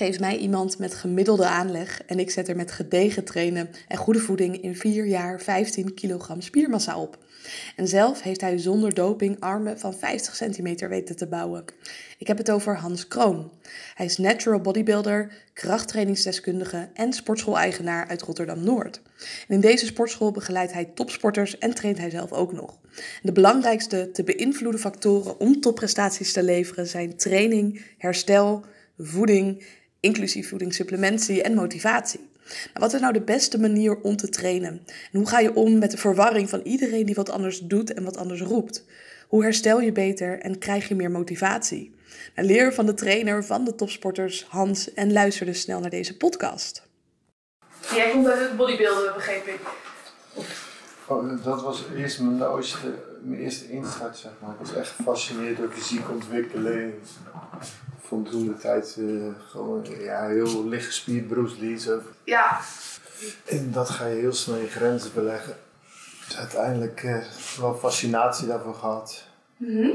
geeft mij iemand met gemiddelde aanleg en ik zet er met gedegen trainen en goede voeding in 4 jaar 15 kilogram spiermassa op. En zelf heeft hij zonder doping armen van 50 centimeter weten te bouwen. Ik heb het over Hans Kroon. Hij is natural bodybuilder, krachttrainingsdeskundige en sportschool-eigenaar uit Rotterdam-Noord. In deze sportschool begeleidt hij topsporters en traint hij zelf ook nog. De belangrijkste te beïnvloeden factoren om topprestaties te leveren zijn training, herstel, voeding, inclusief voedingssupplementie en motivatie. Maar wat is nou de beste manier om te trainen? En hoe ga je om met de verwarring van iedereen die wat anders doet en wat anders roept? Hoe herstel je beter en krijg je meer motivatie? Nou, leer van de trainer van de topsporters Hans en luister dus snel naar deze podcast. Jij komt uit het bodybuilden, begreep ik. Oh, dat was eerst mijn eerste, mijn eerste instart, zeg maar. Ik was echt gefascineerd door fysieke ontwikkeling. Vond toen de tijd uh, gewoon ja, heel lichtgespierd Bruce Lee. Zo. Ja. En dat ga je heel snel je grenzen beleggen. Dus uiteindelijk uh, wel fascinatie daarvoor gehad. Mhm.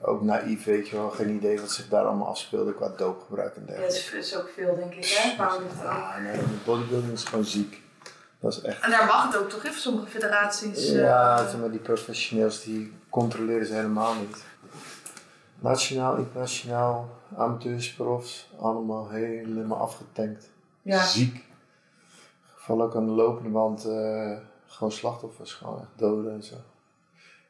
Ook naïef, weet je wel. Geen idee wat zich daar allemaal afspeelde qua doopgebruik en Ja, dat dergelijke. is, ook veel, denk ik, hè? Powerliften ook. Ah, nee, bodybuilding is gewoon ziek. Dat is echt En daar mag het ook toch, even sommige federaties. eh, Ja, zeg maar die professionals die controleren ze helemaal niet. Nationaal, internationaal, amateurs, profs, allemaal helemaal afgetankt. ja. Ziek. Val ook aan de lopende band, eh, gewoon slachtoffers, gewoon echt doden en zo.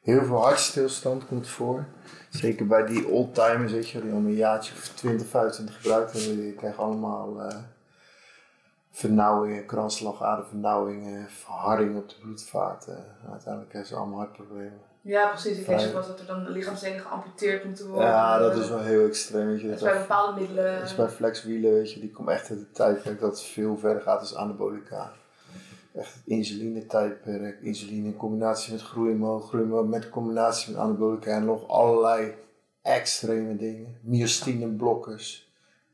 Heel veel hartstilstand komt voor. Zeker bij die oldtimers, weet je, die al een jaartje of 20, 25 gebruikt hebben, die krijgen allemaal eh, vernauwingen, kransslagadervernauwingen, verharding op de bloedvaart. eh. uiteindelijk hebben ze allemaal hartproblemen. ja, precies. Ik lees eens dat er dan lichaamsdelen geamputeerd moeten worden. Ja, dat is wel heel extreem, weet je. Dat is bij bepaalde middelen. dat is bij flexwielen, weet je, die komt echt uit de tijdperk dat het veel verder gaat als anabolica. Echt het insuline-tijdperk, insuline in combinatie met groeimel, groeimel met combinatie met anabolica en nog allerlei extreme dingen. Myostine-blokkers,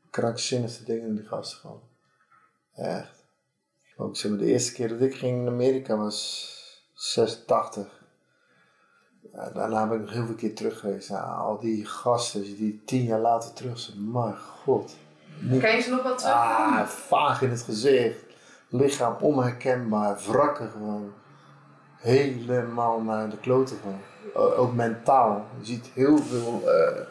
krankzinnige dingen die gasten gewoon. Echt. Ook zeg maar, de eerste keer dat ik ging in Amerika was 86. Ja, daarna ben ik nog heel veel keer terug geweest. Al die gasten die tien jaar later terug zijn, maar god. Niet Kan je ze nog wel terug? Ah, vaag in het gezicht. Lichaam onherkenbaar, wrakken gewoon. Helemaal naar de kloten gewoon. O- ook mentaal. Je ziet heel veel eh,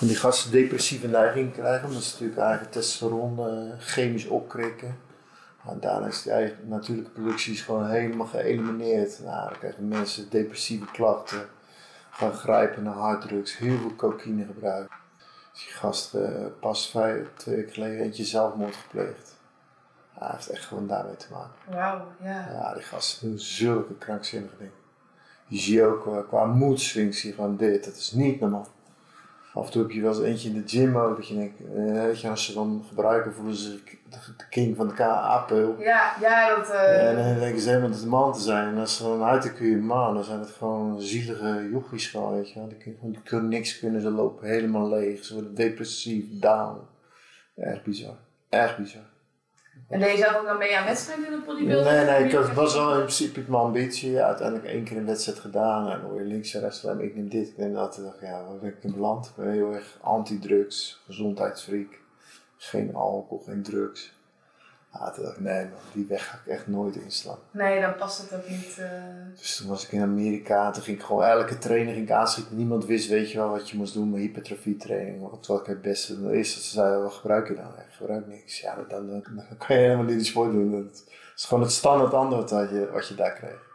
van die gasten depressieve neiging krijgen. Omdat ze natuurlijk eigen testosteron eh, chemisch opkrikken. En daarna is die eigen natuurlijke productie is gewoon helemaal geëlimineerd. Nou, dan krijgen mensen depressieve klachten. Gaan grijpen naar harddrugs. Heel veel cocaïne gebruiken. Dus die gast eh, pas vijf, twee weken geleden eentje zelfmoord gepleegd. Ja, hij heeft echt gewoon daarmee te maken. Wauw, ja. Ja, die gasten doen zulke krankzinnige dingen. Je ziet ook eh, qua moedswings je gewoon dit. Dat is niet normaal. Af en toe heb je wel eens eentje in de gym ook. Dat je denkt, eh, weet je, als ze dan gebruiken voelen ze zich de king van de KA-pil. Ja, ja, dat... eh, En dan denken ze helemaal de man te zijn. En als ze dan uit de kun je man, dan zijn het gewoon zielige jochies gewoon, weet je. Die kunnen, gewoon- die kunnen niks kunnen, ze lopen helemaal leeg. Ze worden depressief, down. Echt bizar. Echt bizar. En deed je zelf ook dan mee aan wedstrijden in het bodybuilding? Nee, nee, ik was wel in principe mijn ambitie. Ja, uiteindelijk één keer een wedstrijd gedaan. En hoor je links en rechts, ik neem dit, ik neem dat. En dacht, ja, waar ben ik in beland? Ik ben heel erg anti-drugs, gezondheidsfreak. Geen alcohol, geen drugs. Ja, toen dacht ik, nee man, die weg ga ik echt nooit inslaan. Nee, dan past het ook niet. eh. Dus toen was ik in Amerika en toen ging ik gewoon elke training ging ik aanschieten. Niemand wist, weet je wel, wat je moest doen met hypertrofietraining. Wat wat ik het beste. Eerst dat ze zeiden, wat gebruik je dan? Ik gebruik niks. Ja, dan, dan, dan kan je helemaal niet die sport doen. Dat is gewoon het standaard antwoord wat je, wat je daar kreeg.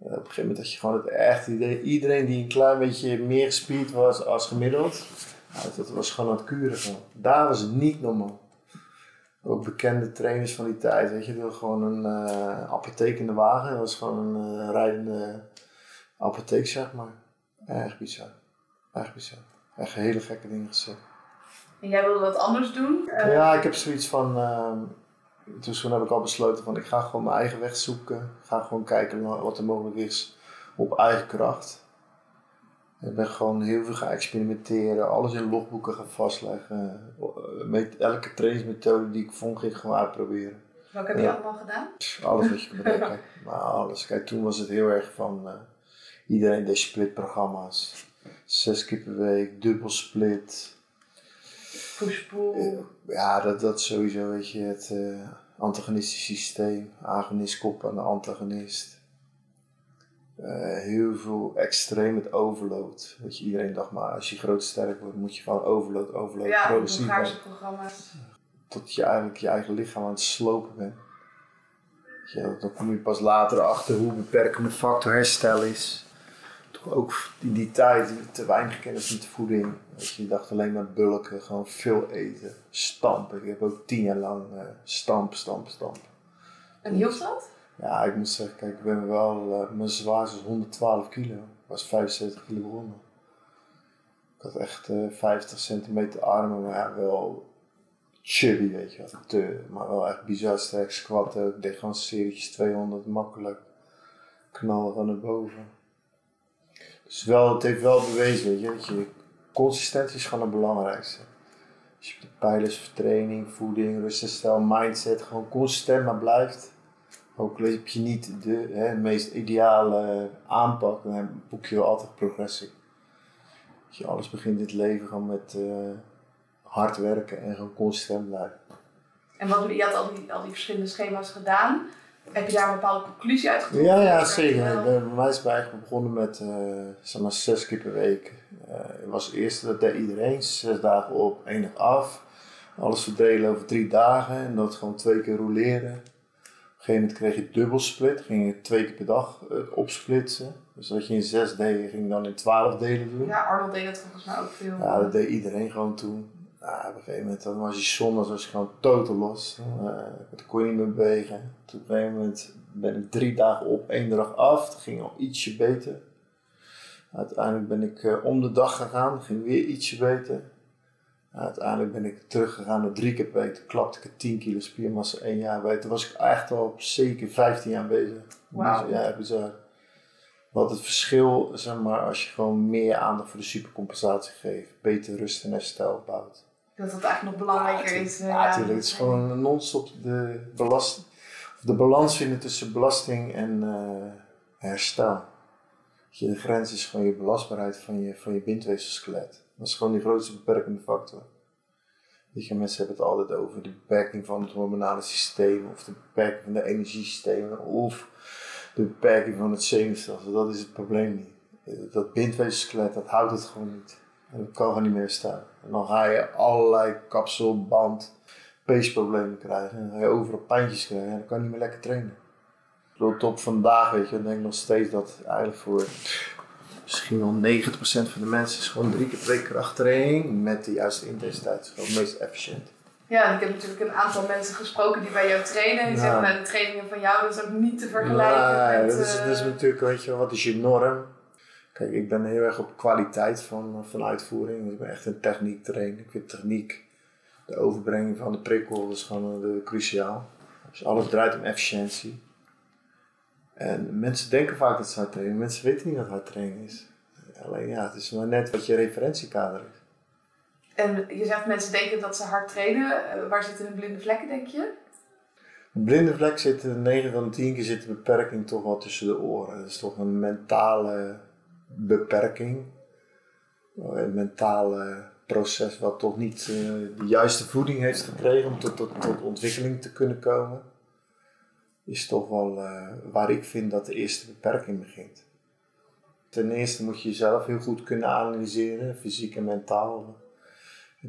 En op een gegeven moment had je gewoon het echt idee, iedereen die een klein beetje meer gespierd was als gemiddeld, nou, dat was gewoon aan het kuren. Gewoon. Daar was het niet normaal. Ook bekende trainers van die tijd, weet je, gewoon een eh, apotheek in de wagen. Dat was gewoon een eh, rijdende apotheek, zeg maar. Erg bizar. Erg bizar. Echt hele gekke dingen gezegd. En jij wilde wat anders doen? Eh, Ja, ik heb zoiets van. dus toen heb ik al besloten van ik ga gewoon mijn eigen weg zoeken. Ik ga gewoon kijken wat er mogelijk is op eigen kracht. Ik ben gewoon heel veel gaan experimenteren, alles in logboeken gaan vastleggen. Eh, Met elke trainingsmethode die ik vond, ging ik gewoon uitproberen. Welke heb je Ja. allemaal gedaan? Alles wat je kan bedenken. maar alles. Kijk, toen was het heel erg van eh, iedereen deed splitprogramma's. Zes keer per week, dubbel split. Push-pull. Ja, dat, dat sowieso, weet je, het uh, antagonistisch systeem. Agonist kop aan de antagonist. Uh, heel veel extreem met overload. Weet je, iedereen dacht maar, als je groot sterk wordt, moet je gewoon overload, overload, ja, produceren. Ja, programma's. Tot je eigenlijk je eigen lichaam aan het slopen bent. Ja, dan kom je pas later achter hoe beperkende factor herstel is. Toch ook in die tijd te weinig kennis met voeding. je, je dacht alleen maar bulken, gewoon veel eten, stampen. Ik heb ook tien jaar lang uh, stampen, stampen, stampen. En hielp dat? Ja, ik moet zeggen, kijk, ik ben wel, uh, mijn zwaarste is 112 kilo. Was 75 kilo begonnen. Ik had echt uh, 50 centimeter armen, maar wel chubby, weet je wel. Maar wel echt bizar sterk squatten. Ik deed gewoon serietjes 200 makkelijk. Knallen van naar boven. Dus wel, het heeft wel bewezen, weet je, dat je consistentie is gewoon het belangrijkste. Als je de pijlers training, voeding, ruststijl, mindset gewoon consistent maar blijft. Ook heb je niet de hè, meest ideale aanpak, dan boek je wel altijd progressie. Je, alles begint in het leven gewoon met uh, hard werken en gewoon consistent blijven. En wat, je had al die, al die verschillende schema's gedaan. Heb je daar een bepaalde conclusie uit getrokken? Ja, ja zeker. Bij mij is het eigenlijk begonnen met uh, zeg maar zes keer per week. Uh, het was het eerste, dat deed iedereen. Zes dagen op, één dag af. Alles verdelen over drie dagen en dat gewoon twee keer roleren. Op een gegeven moment kreeg je dubbelsplit. Ging je twee keer per dag uh, opsplitsen. Dus wat je in zes deed, ging dan in twaalf delen doen. Ja, Arnold deed dat volgens mij ook veel. Ja, dat deed iedereen gewoon toen. Ja, op een gegeven moment dan was je zondag was je gewoon totaal los. Uh, dan kon je niet meer bewegen. Toen op een gegeven moment ben ik drie dagen op, één dag af. Dat ging al ietsje beter. Uiteindelijk ben ik uh, om de dag gegaan, ging weer ietsje beter. Uiteindelijk ben ik teruggegaan naar drie keer per week. Toen klapte ik 10 kilo spiermassa één jaar bij. Toen was ik echt al op zeker 15 jaar bezig. Wow. Ja, bizar. Wat het verschil, zeg maar, als je gewoon meer aandacht voor de supercompensatie geeft, beter rust en herstel bouwt. Dat dat eigenlijk nog belangrijker ja, is. Ja, natuurlijk. Ja, het is gewoon non-stop de, belast, of de balans vinden tussen belasting en uh, herstel. Je, de grens is gewoon je belastbaarheid van je, van je bindweefselskelet. Dat is gewoon die grootste beperkende factor. Weet je, mensen hebben het altijd over de beperking van het hormonale systeem, of de beperking van de energiesystemen, of de beperking van het zenuwstelsel. Dat is het probleem niet. Dat bindweefselskelet, dat houdt het gewoon niet. En dat kan gewoon niet meer staan. En dan ga je allerlei kapsel, band, peesproblemen krijgen. En dan ga je overal pijntjes krijgen en dan kan je niet meer lekker trainen. Tot op vandaag, weet je, denk ik nog steeds dat eigenlijk voor misschien wel 90% van de mensen is gewoon drie keer per week krachttraining met de juiste intensiteit. is gewoon het meest efficiënt. Ja, ik heb natuurlijk een aantal mensen gesproken die bij jou trainen. Die zeggen, nou, de trainingen van jou is ook niet te vergelijken nee, met... dat, is, dat is natuurlijk, weet je, wat is je norm? Kijk, ik ben heel erg op kwaliteit van, van uitvoering. Ik ben echt een techniek trainer. Ik vind techniek, de overbrenging van de prikkel, dat is gewoon de, cruciaal. Dus alles draait om efficiëntie. En mensen denken vaak dat ze hard trainen. Mensen weten niet wat hard trainen is. Alleen ja, het is maar net wat je referentiekader is. En je zegt mensen denken dat ze hard trainen. Waar zitten hun blinde vlekken, denk je? Een blinde vlek zit, 9 van de 10 keer zit de beperking toch wel tussen de oren. Dat is toch een mentale beperking. Een mentale proces wat toch niet de juiste voeding heeft gekregen om tot, tot, tot ontwikkeling te kunnen komen. Is toch wel uh, waar ik vind dat de eerste beperking begint. Ten eerste moet je jezelf heel goed kunnen analyseren, fysiek en mentaal.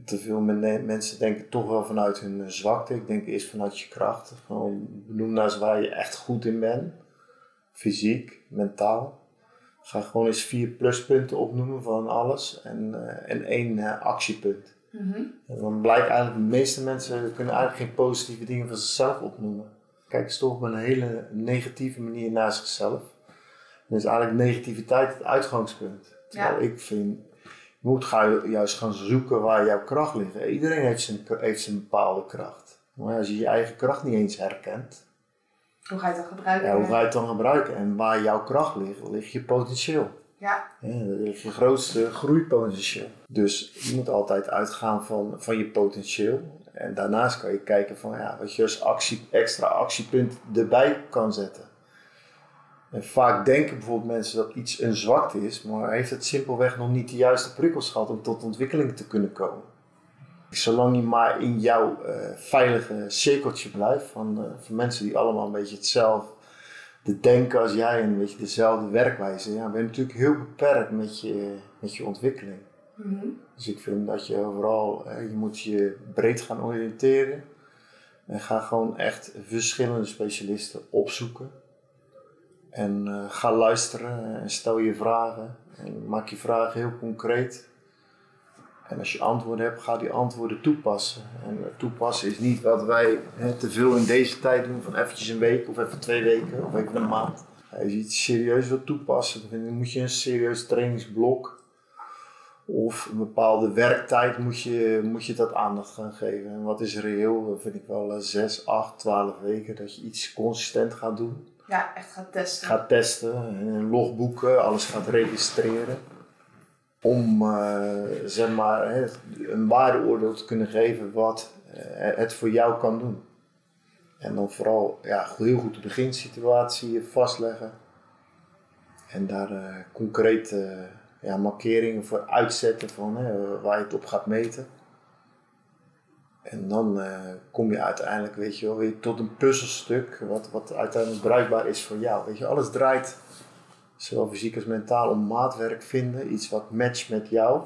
Te veel mensen denken toch wel vanuit hun zwakte. Ik denk eerst vanuit je kracht. Gewoon benoem nou eens waar je echt goed in bent. Fysiek, mentaal. Ga gewoon eens vier pluspunten opnoemen van alles en, uh, en één uh, actiepunt. Mm -hmm. En dan blijkt eigenlijk, de meeste mensen kunnen eigenlijk geen positieve dingen van zichzelf opnoemen. Kijken ze toch op een hele negatieve manier naar zichzelf. Dan is eigenlijk negativiteit het uitgangspunt. Terwijl ja. ik vind, je moet gaan, juist gaan zoeken waar jouw kracht ligt. Iedereen heeft zijn, heeft zijn bepaalde kracht. Maar als je je eigen kracht niet eens herkent, hoe ga je het dan gebruiken? Ja, hoe ga je het dan gebruiken? En waar jouw kracht ligt, ligt je potentieel. Ja. ja dat ligt je grootste groeipotentieel. Dus je moet altijd uitgaan van, van je potentieel. En daarnaast kan je kijken van ja, wat je als actie, extra actiepunt erbij kan zetten. En vaak denken bijvoorbeeld mensen dat iets een zwakte is, maar heeft het simpelweg nog niet de juiste prikkels gehad om tot ontwikkeling te kunnen komen. Zolang je maar in jouw veilige cirkeltje blijft van, van mensen die allemaal een beetje hetzelfde denken als jij en een beetje dezelfde werkwijze, ja, ben je natuurlijk heel beperkt met je, met je ontwikkeling. Mhm. Dus ik vind dat je overal, je moet je breed gaan oriënteren. En ga gewoon echt verschillende specialisten opzoeken. En uh, ga luisteren en stel je vragen. En maak je vragen heel concreet. En als je antwoorden hebt, ga die antwoorden toepassen. En toepassen is niet wat wij te veel in deze tijd doen, van eventjes een week of even twee weken of even een maand. Als je iets serieus wilt toepassen, dan moet je een serieus trainingsblok of een bepaalde werktijd moet je, moet je dat aandacht gaan geven. En wat is reëel? Dat vind ik wel 6, 8, 12 weken dat je iets consistent gaat doen. Ja, echt gaat testen. Gaat testen, en logboeken, alles gaat registreren. Om uh, zeg maar, een waardeoordeel te kunnen geven wat uh, het voor jou kan doen. En dan vooral ja, heel goed de beginsituatie vastleggen. En daar uh, concreet ja, markeringen voor uitzetten van hè, waar je het op gaat meten. En dan uh, kom je uiteindelijk weet je wel, weer tot een puzzelstuk wat, wat uiteindelijk bruikbaar is voor jou. Weet je, alles draait, zowel fysiek als mentaal, om maatwerk vinden. Iets wat matcht met jou.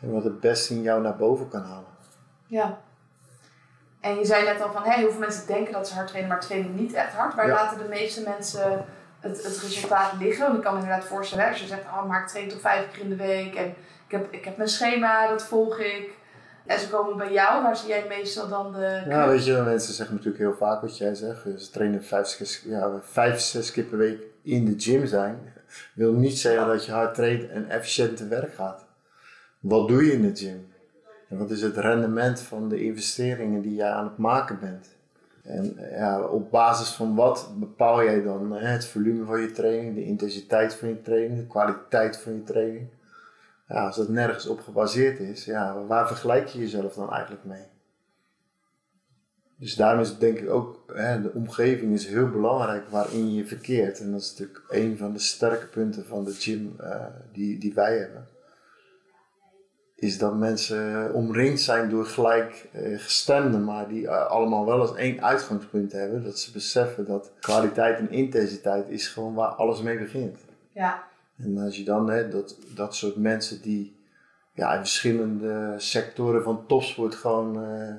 En wat het beste in jou naar boven kan halen. Ja. En je zei net al van, hé, heel veel mensen denken dat ze hard trainen, maar trainen niet echt hard. Waar laten de meeste mensen het, het resultaat liggen. Want ik kan me inderdaad voorstellen, als je zegt, oh, maar ik train toch vijf keer in de week en ik heb, ik heb mijn schema, dat volg ik. En ze komen bij jou, waar zie jij meestal dan de... Ja, weet je, mensen zeggen natuurlijk heel vaak wat jij zegt. Ze trainen vijf, ja, vijf, zes keer per week in de gym zijn. Wil niet zeggen dat je hard traint en efficiënt te werk gaat. Wat doe je in de gym? En wat is het rendement van de investeringen die jij aan het maken bent? En ja, op basis van wat bepaal jij dan het volume van je training, de intensiteit van je training, de kwaliteit van je training? Ja, als dat nergens op gebaseerd is, ja, waar vergelijk je jezelf dan eigenlijk mee? Dus daarom is het denk ik ook, hè, de omgeving is heel belangrijk waarin je verkeert. En dat is natuurlijk een van de sterke punten van de gym uh, die, die wij hebben is dat mensen omringd zijn door gelijkgestemden, maar die eh, allemaal wel als één uitgangspunt hebben. Dat ze beseffen dat kwaliteit en intensiteit is gewoon waar alles mee begint. Ja. En als je dan hè, dat, dat soort mensen die ja, in verschillende sectoren van topsport gewoon uh,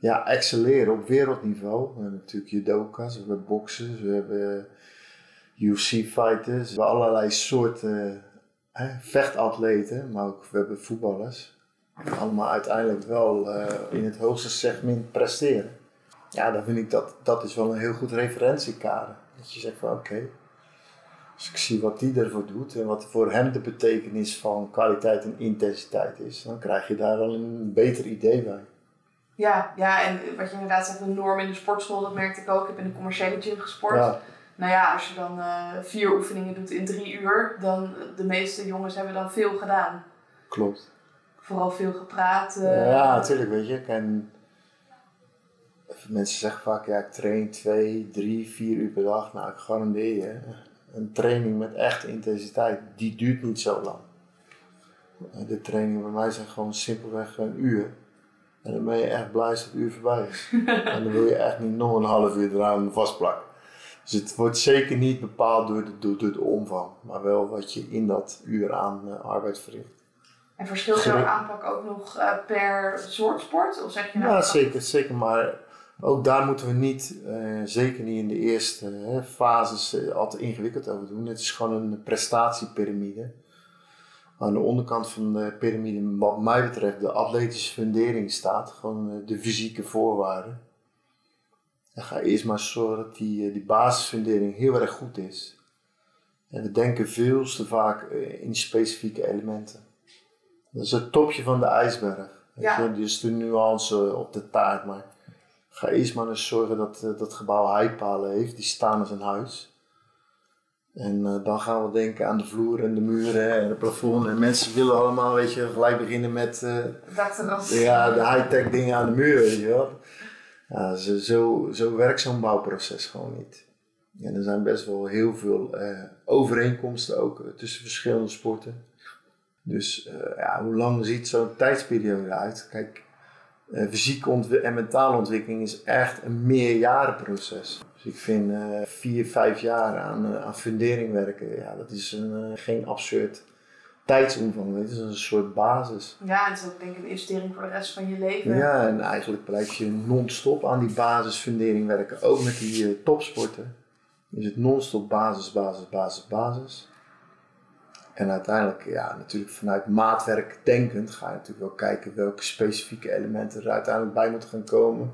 ja, excelleren op wereldniveau. We hebben natuurlijk judoka's, we hebben boxers, we hebben UFC-fighters, we hebben allerlei soorten vechtatleten, maar ook we hebben voetballers. Die allemaal uiteindelijk wel uh, in het hoogste segment presteren. Ja, dan vind ik dat, dat is wel een heel goed referentiekader. Dat je zegt van oké, okay, als ik zie wat die ervoor doet en wat voor hem de betekenis van kwaliteit en intensiteit is, dan krijg je daar wel een beter idee bij. Ja, ja, en wat je inderdaad zegt, de norm in de sportschool, dat merkte ik ook. Ik heb in de commerciële gym gesport. Ja. Nou ja, als je dan uh, vier oefeningen doet in drie uur, dan de meeste jongens hebben dan veel gedaan. Klopt. Vooral veel gepraat. Uh... Ja, natuurlijk, weet je. En mensen zeggen vaak, ja, ik train twee, drie, vier uur per dag. Nou, ik garandeer je, een training met echte intensiteit, die duurt niet zo lang. De trainingen bij mij zijn gewoon simpelweg een uur. En dan ben je echt blij als het uur voorbij is. en dan wil je echt niet nog een half uur eraan vastplakken. Dus het wordt zeker niet bepaald door de, door, door de omvang, maar wel wat je in dat uur aan uh, arbeid verricht. En verschilt jouw aanpak ook nog uh, per soort sport? Of zeg je nou ja, zeker, zeker. Maar ook daar moeten we niet, uh, zeker niet in de eerste fases, al te ingewikkeld over doen. Het is gewoon een prestatiepyramide. Aan de onderkant van de piramide, wat mij betreft, de atletische fundering staat. Gewoon de fysieke voorwaarden. Dan ga eerst maar zorgen dat die, eh, die basisfundering heel erg goed is. En we denken veel te vaak eh, in specifieke elementen. Dat is het topje van de ijsberg. Ja. Dus de nuance op de taart. Maar ga eerst maar eens zorgen dat uh, dat gebouw heipalen heeft. Die staan als een huis. En dan gaan we denken aan de vloer en de muren en het plafond. En mensen willen allemaal, weet je, gelijk beginnen met... Uh, ja, de high-tech dingen aan de muur, weet je wel. Ja, zo, zo, werkt zo'n bouwproces gewoon niet. En er zijn best wel heel veel eh, overeenkomsten ook eh, tussen verschillende sporten. Dus uh, ja, hoe lang ziet zo'n tijdsperiode uit? Kijk, uh, fysieke en mentale ontwikkeling is echt een meerjarenproces. Dus ik vind vier, vijf jaar aan, aan fundering werken, ja, dat is een, geen absurd tijdsomvang. Het is een soort basis. Ja, het is ook denk ik een investering voor de rest van je leven. Ja, en eigenlijk blijf je non-stop aan die basisfundering werken. Ook met die uh, topsporten is het non-stop basis, basis, basis, basis. En uiteindelijk, ja, natuurlijk vanuit maatwerk denkend ga je natuurlijk wel kijken welke specifieke elementen er uiteindelijk bij moeten gaan komen.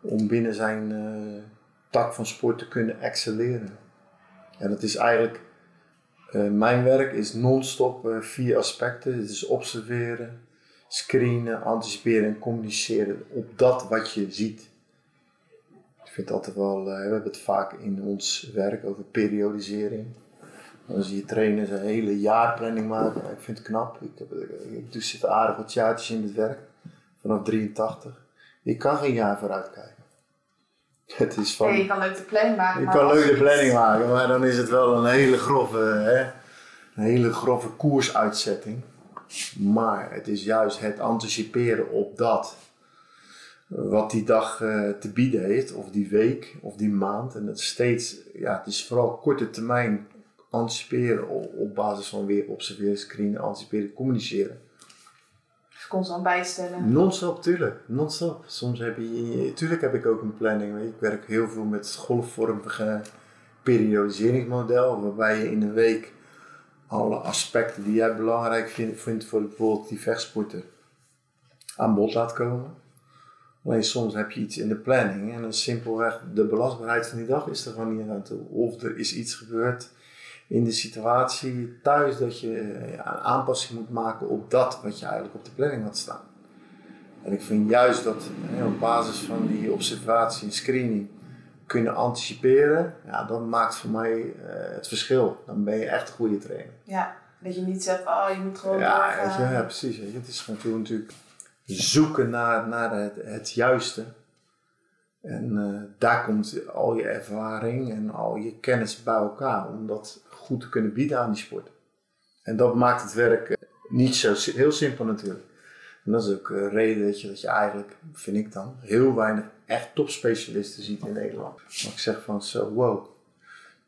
Om binnen zijn uh, tak van sport te kunnen excelleren. En dat is eigenlijk uh, mijn werk is non-stop uh, vier aspecten. Het is observeren, screenen, anticiperen en communiceren op dat wat je ziet. Ik vind altijd wel, uh, we hebben het vaak in ons werk over periodisering. Dan zie je trainers een hele jaarplanning maken. Ik vind het knap. Ik, heb, ik doe zitten aardig wat jaartjes in het werk. Vanaf 83. Ik kan geen jaar vooruit kijken. Het is van, je kan leuk de planning maken. Je kan leuk de planning maken, maar dan is het wel een hele grove, hè, een hele grove koersuitzetting. Maar het is juist het anticiperen op dat. Wat die dag uh, te bieden heeft, of die week, of die maand. En het steeds, ja, het is vooral korte termijn anticiperen op, op basis van weer observeren, screenen, anticiperen, communiceren constant bijstellen. Non-stop, tuurlijk. Non-stop. Soms heb je... Tuurlijk heb ik ook een planning. Ik werk heel veel met het golfvormige periodiseringsmodel. Waarbij je in een week alle aspecten die jij belangrijk vindt, vindt voor bijvoorbeeld die vechtsporten aan bod laat komen. Alleen soms heb je iets in de planning en dan simpelweg de belastbaarheid van die dag is er gewoon niet aan toe. Of er is iets gebeurd in de situatie thuis dat je eh, ja, een aanpassing moet maken op dat wat je eigenlijk op de planning had staan. En ik vind juist dat op basis van die observatie en screening kunnen anticiperen, ja, dat maakt voor mij uh, het verschil. Dan ben je echt een goede trainer. Ja, dat je niet zegt, oh je moet gewoon. Ja, je, ja precies. Je. Het is natuurlijk zoeken naar, naar het, het juiste. En uh, daar komt al je ervaring en al je kennis bij elkaar om dat goed te kunnen bieden aan die sport. En dat maakt het werk eh, niet zo heel simpel natuurlijk. En dat is ook een reden dat je, dat je eigenlijk, vind ik dan, heel weinig echt topspecialisten ziet in Nederland. Maar ik zeg van zo, wow,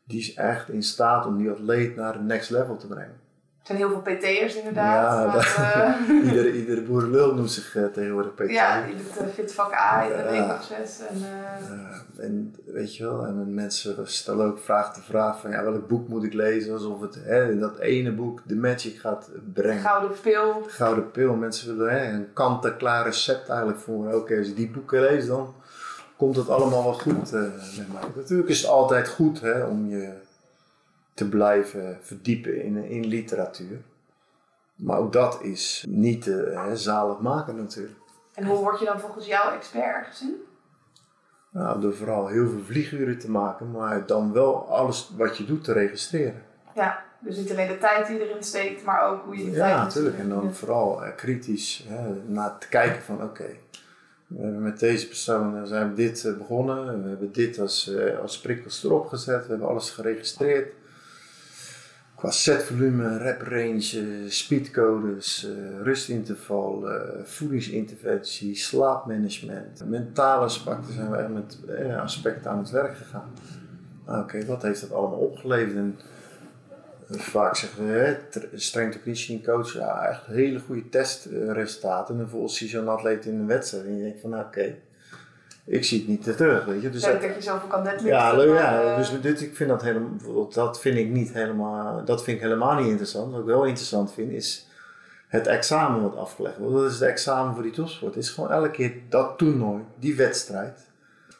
die is echt in staat om die atleet naar het next level te brengen zijn heel veel PT'ers inderdaad. Ja, uh, iedere, iedere boerenlul noemt zich uh, tegenwoordig PT. Ja, in het uh, fit vak A, in de ja. En, en weet je wel, en mensen stellen ook vraag te vraag van ja, welk boek moet ik lezen? Alsof het hè, dat ene boek de magic gaat brengen. Gouden pil. Gouden pil. Mensen willen hè, een kant-en-klaar recept eigenlijk voor. Oké, als je die boeken leest dan komt het allemaal wel goed met mij. Natuurlijk is het altijd goed hè, om je te blijven verdiepen in, in literatuur. Maar ook dat is niet uh, zalig maken natuurlijk. En hoe word je dan volgens jou expert gezien? Nou, door vooral heel veel vlieguren te maken, maar dan wel alles wat je doet te registreren. Ja, dus niet alleen de tijd die erin steekt, maar ook hoe je die ja, tijd... Ja, natuurlijk. En dan vooral uh, kritisch hè, naar te kijken van oké, we hebben met deze persoon zijn we dit begonnen, we hebben dit als, als prikkels erop gezet, we hebben alles geregistreerd qua setvolume, rep range, speedcodes, uh, rustinterval, uh, voedingsinterventie, slaapmanagement, mentale aspecten zijn we met uh, aspecten aan het werk gegaan. Nou, oké, wat heeft dat allemaal opgeleverd? En vaak zeggen we, strength conditioning coach, ja, echt hele goede testresultaten. En vervolgens zie je zo'n atleet in een wedstrijd en je denkt van, nou, oké, ik zie het niet terug, weet je. Dus dat, dat je zoveel kan deadliften. Ja, leuk, ja. Uh, dus dit, ik vind dat helemaal, dat vind ik niet helemaal, dat vind ik helemaal niet interessant. Wat ik wel interessant vind is het examen wat afgelegd wordt. Dat is het examen voor die topsport. Het is gewoon elke keer dat toernooi, die wedstrijd,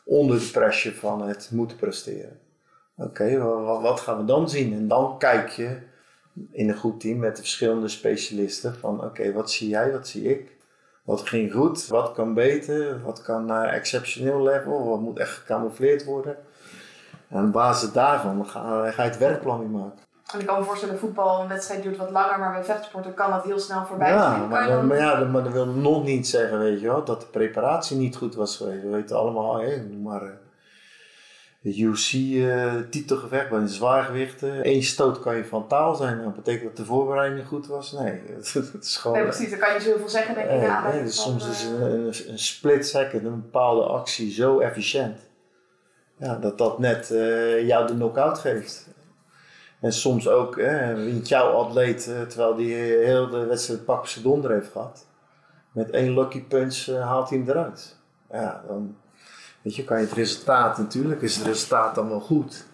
onder de pressure van het moeten presteren. Oké, wat, wat gaan we dan zien? En dan kijk je in een goed team met de verschillende specialisten van oké, wat zie jij, wat zie ik? Wat ging goed? Wat kan beter? Wat kan naar exceptioneel level? Wat moet echt gecamoufleerd worden? En op basis daarvan ga, ga je het werkplan weer maken. En ik kan me voorstellen, voetbal, een wedstrijd duurt wat langer, maar bij vechtsporten kan dat heel snel voorbij ja, Maar, maar, ja, maar dat wil nog niet zeggen, weet je wel, dat de preparatie niet goed was geweest. We weten allemaal, hé, maar UC-titelgevecht bij de zwaargewichten. Eén stoot kan je van taal zijn. Dat betekent dat de voorbereiding goed was? Nee, het, is gewoon... Nee, precies. Dan kan je zoveel zeggen, denk ik. Nee, nee, dus soms is een, een, een, split second, een bepaalde actie zo efficiënt. Ja, dat dat net uh, jou de knockout geeft. En soms ook, wint jouw atleet, uh, terwijl die heel de wedstrijd pak zijn donder heeft gehad. Met één lucky punch uh, haalt hij hem eruit. Ja, dan weet je, kan je het resultaat, natuurlijk is het resultaat dan wel goed.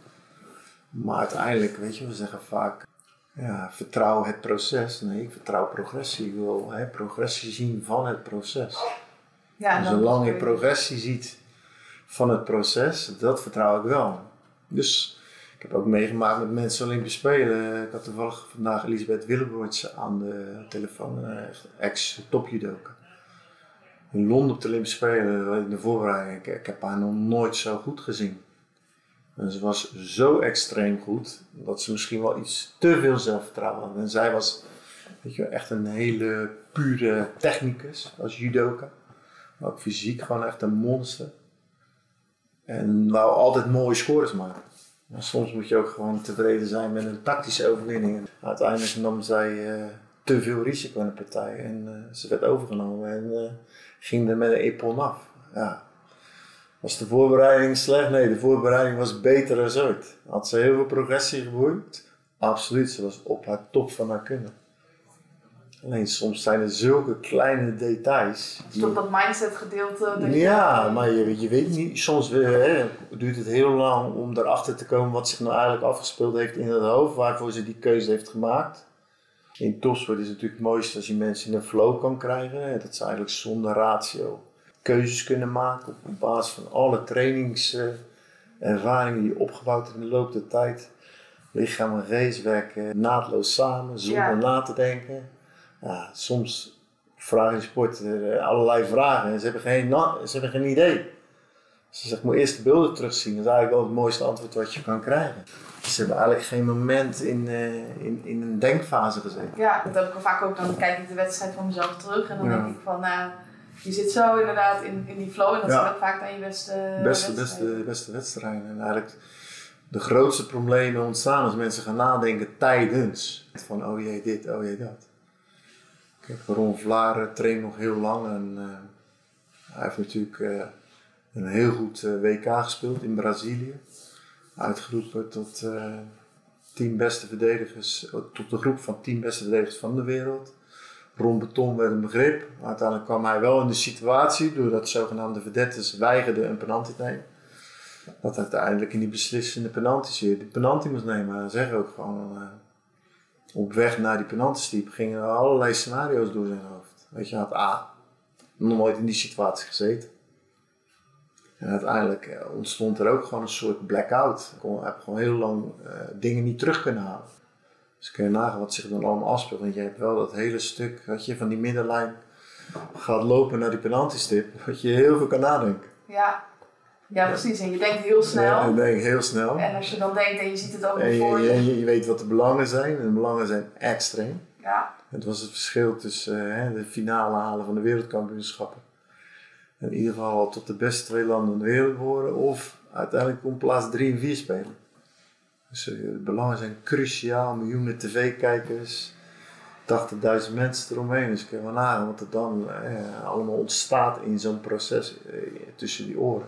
Maar uiteindelijk, weet je, we zeggen vaak, ja, vertrouw het proces. Nee, ik vertrouw progressie. Ik wil hè, progressie zien van het proces. Ja, en zolang je progressie ziet van het proces, dat vertrouw ik wel. Dus ik heb ook meegemaakt met mensen Olympisch Spelen. Ik had toevallig vandaag Elisabeth Willebroorts aan de telefoon, eh, ex-topjudoka. In Londen op de Olympische Spelen, in de voorbereiding, ik, ik heb haar nog nooit zo goed gezien. En ze was zo extreem goed dat ze misschien wel iets te veel zelfvertrouwen had. En zij was weet je, echt een hele pure technicus als judoka. Maar ook fysiek gewoon echt een monster. En wou altijd mooie scores maken. Maar soms moet je ook gewoon tevreden zijn met een tactische overwinning. uiteindelijk nam zij uh, te veel risico in de partij en uh, ze werd overgenomen en ging er met een epon af. Ja. Was de voorbereiding slecht? Nee, de voorbereiding was beter dan ooit. Had ze heel veel progressie geboeid? Absoluut, ze was op haar top van haar kunnen. Alleen soms zijn er zulke kleine details. Dus toch dat mindset gedeelte? Ja, maar je, je weet niet, soms hè, duurt het heel lang om erachter te komen wat zich nou eigenlijk afgespeeld heeft in het hoofd, waarvoor ze die keuze heeft gemaakt. In topsport is het natuurlijk het mooiste als je mensen in een flow kan krijgen. Dat ze eigenlijk zonder ratio keuzes kunnen maken op basis van alle trainingservaringen die je opgebouwd hebt in de loop der tijd. Lichaam en geest werken naadloos samen, zonder na te denken ja, soms vragen sport uh, allerlei vragen en ze hebben geen, ze hebben geen idee. Ze zegt, moet eerst de beelden terugzien. Dat is eigenlijk wel het mooiste antwoord wat je kan krijgen. Ze hebben eigenlijk geen moment in, uh, in, in een denkfase gezeten. Ja, dat heb ik vaak ook. Dan kijk ik de wedstrijd van mezelf terug en dan denk ik van, uh, je zit zo inderdaad in, in die flow en dat ja. is ook vaak dan je beste Beste, beste, beste wedstrijden. En eigenlijk de grootste problemen ontstaan als mensen gaan nadenken tijdens. Van, oh jee dit, oh jee dat. Kijk, Ron Vlaar traint nog heel lang en uh, hij heeft natuurlijk uh, een heel goed WK gespeeld in Brazilië. Uitgeroepen tot tien beste verdedigers, tot de groep van tien beste verdedigers van de wereld. Ron Beton werd een begrip. Uiteindelijk kwam hij wel in de situatie, doordat zogenaamde verdettes weigerden een penalty te nemen. Dat uiteindelijk in die beslissende penalty weer de penalty moest nemen. Hij zegt ook gewoon op weg naar die penaltystiep gingen er allerlei scenario's door zijn hoofd. Weet je, had A nog nooit in die situatie gezeten. En uiteindelijk eh, ontstond er ook gewoon een soort blackout. Ik heb gewoon heel lang uh, dingen niet terug kunnen halen. Dus kun je nagaan wat zich dan allemaal afspeelt. Want je hebt wel dat hele stuk dat je van die middenlijn gaat lopen naar die penaltystip. Dat je heel veel kan nadenken. Ja, ja, precies. En je denkt heel snel. Ja, denkt heel snel. En als je dan denkt en je ziet het ook en voor je. En je, je weet wat de belangen zijn. En de belangen zijn extreem. Ja. Het was het verschil tussen uh, de finale halen van de wereldkampioenschappen. In ieder geval tot de beste twee landen in de wereld behoren. Of uiteindelijk om plaats 3 en 4 spelen. Dus uh, de belangen zijn cruciaal. Miljoenen tv-kijkers. 80.000 mensen eromheen. Dus ik kan wel nagaan wat er dan uh, allemaal ontstaat in zo'n proces tussen die oren.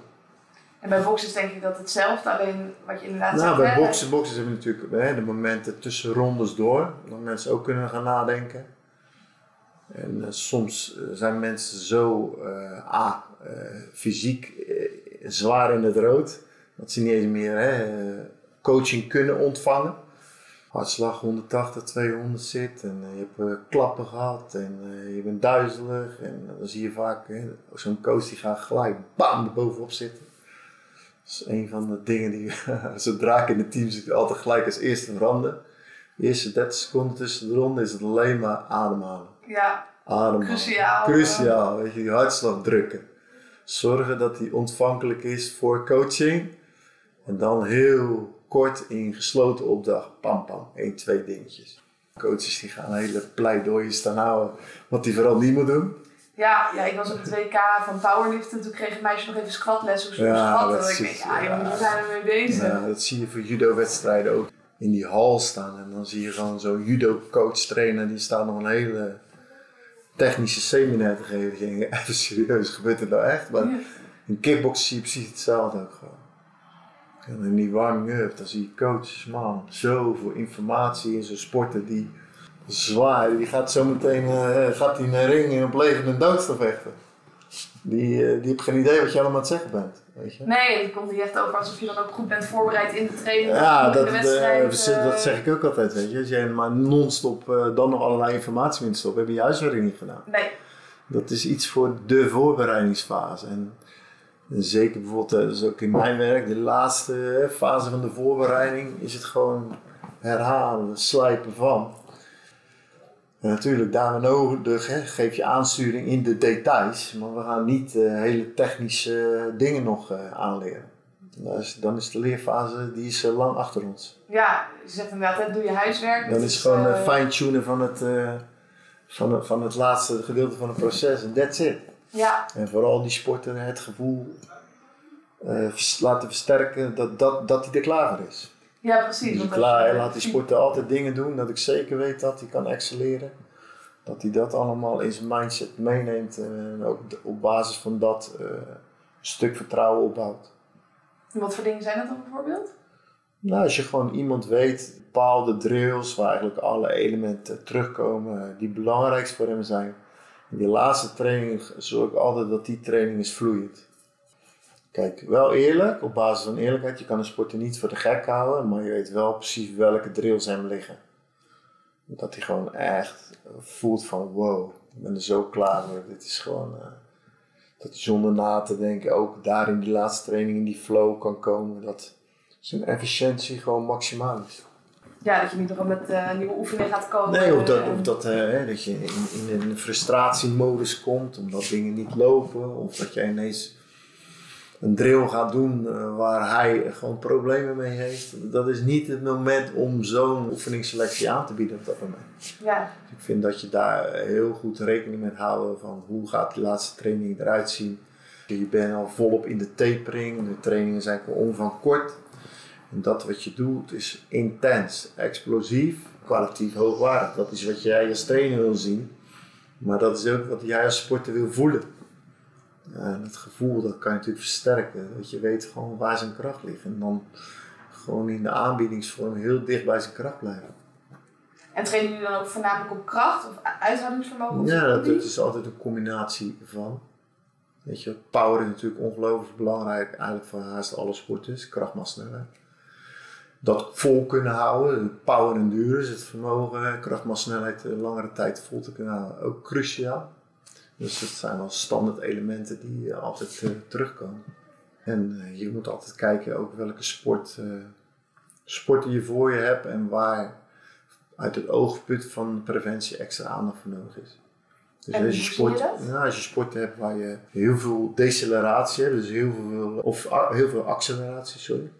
En bij boxers denk ik dat hetzelfde, alleen wat je inderdaad nou, zegt. bij boksen, boxers hebben we natuurlijk hè, de momenten tussen rondes door, dat mensen ook kunnen gaan nadenken. En uh, soms uh, zijn mensen zo uh, A, fysiek zwaar in het rood, dat ze niet eens meer hè, coaching kunnen ontvangen. Hartslag 180, 200 zit en je hebt klappen gehad en je bent duizelig. En dan zie je vaak zo'n coach die gaat gelijk bam erbovenop zitten. Dat is een van de dingen die, zodra ik in het team zit, altijd gelijk als eerste veranderen. De eerste 30 seconden tussen de ronde is het alleen maar ademhalen. Ja, cruciaal. Cruciaal, weet je, die hartslag drukken. Zorgen dat die ontvankelijk is voor coaching. En dan heel kort in gesloten opdracht, pam pam, 1, 2 dingetjes. Coaches die gaan hele pleidooien staan houden wat die vooral niet moet doen. Ja, ja, ik was op het WK van powerliften. Toen kreeg een meisje nog even squatles hoe ze Ja, squatten. dat Ik denk, ja, ja. we zijn er mee bezig. Ja, dat zie je voor judo-wedstrijden ook in die hal staan. En dan zie je gewoon zo'n judo-coach trainen. Die staat nog een hele technische seminar te geven. Denk, even serieus, gebeurt er nou echt? Maar Ja. in kickboksen zie je precies hetzelfde ook gewoon. En in die warming-up, dan zie je coaches, man, zoveel informatie in zo'n sporten die zwaar. Die gaat zo meteen eh, gaat die in een ring in op leven en dood staan vechten. Die, eh, die heeft geen idee wat je allemaal aan het zeggen bent. Weet je? Nee, het komt niet echt over alsof je dan ook goed bent voorbereid in de training. Ja, dat, de eh, wedstrijd. dat eh, zeg ik ook altijd, weet je. Als jij maar non-stop dan nog allerlei informatie in stopt, heb je je huiswerk niet gedaan. Nee, Dat is iets voor de voorbereidingsfase. En, en zeker bijvoorbeeld, dat is ook in mijn werk, de laatste fase van de voorbereiding is het gewoon herhalen, slijpen van. En natuurlijk, daar nodig hè, geef je aansturing in de details, maar we gaan niet eh, hele technische dingen nog eh, aanleren. Dan is, dan is de leerfase die is, eh, lang achter ons. ja, je zegt inderdaad, hè, doe je huiswerk. Dan Dat is het gewoon fine-tunen van het, van, het, van het laatste gedeelte van het proces en that's it. Ja, En vooral die sporter het gevoel laten versterken dat, dat, dat hij er klaar voor is. Ja, precies. Dus je- laat die sporter altijd dingen doen dat ik zeker weet dat hij kan excelleren. Dat hij dat allemaal in zijn mindset meeneemt en ook op basis van dat eh, een stuk vertrouwen opbouwt. Wat voor dingen zijn dat dan bijvoorbeeld? Nou, als je gewoon iemand weet, bepaalde drills waar eigenlijk alle elementen terugkomen eh, die belangrijk voor hem zijn. In die laatste training zorg ik altijd dat die training is vloeiend. Kijk, wel eerlijk, op basis van eerlijkheid, je kan een sporter niet voor de gek houden, maar je weet wel precies welke drills hem liggen. Dat hij gewoon echt voelt van wow, ik ben er zo klaar voor. Dit is gewoon, eh, dat hij zonder na te denken ook daar in die laatste training in die flow kan komen. Dat zijn efficiëntie gewoon maximaal is. Ja, dat je niet nog met eh, nieuwe oefeningen gaat komen. Nee, of dat, of dat, eh, hè, dat je in, in een frustratiemodus komt omdat dingen niet lopen. Of dat je ineens een drill gaat doen eh, waar hij gewoon problemen mee heeft. Dat is niet het moment om zo'n oefeningsselectie aan te bieden op dat moment. Ja, Dus ik vind dat je daar heel goed rekening mee houden van hoe gaat die laatste training eruit zien. Je bent al volop in de tapering, de trainingen zijn gewoon om van kort. En dat wat je doet is intens, explosief, kwalitatief hoogwaardig. Dat is wat jij als trainer wil zien. Maar dat is ook wat jij als sporter wil voelen. En het gevoel dat kan je natuurlijk versterken. Dat je weet gewoon waar zijn kracht ligt. En dan gewoon in de aanbiedingsvorm heel dicht bij zijn kracht blijven. en trainen jullie dan ook voornamelijk op kracht of uithoudingsvermogen? of Ja, zo? dat, dat is altijd een combinatie van. Weet je, power is natuurlijk ongelooflijk belangrijk, eigenlijk voor haast alle sporters, kracht maar snelheid. Dat vol kunnen houden, power endurance, het vermogen, eh, kracht maar snelheid, eh, langere tijd vol te kunnen houden, ook cruciaal. Dus dat zijn wel standaard elementen die eh, altijd eh, terugkomen. En eh, je moet altijd kijken ook welke sport, sporten je voor je hebt en waar uit het oogpunt van preventie extra aandacht voor nodig is. Dus En als je, sport, je als je sporten hebt waar je heel veel deceleratie hebt, dus heel veel, of heel veel acceleratie, sorry.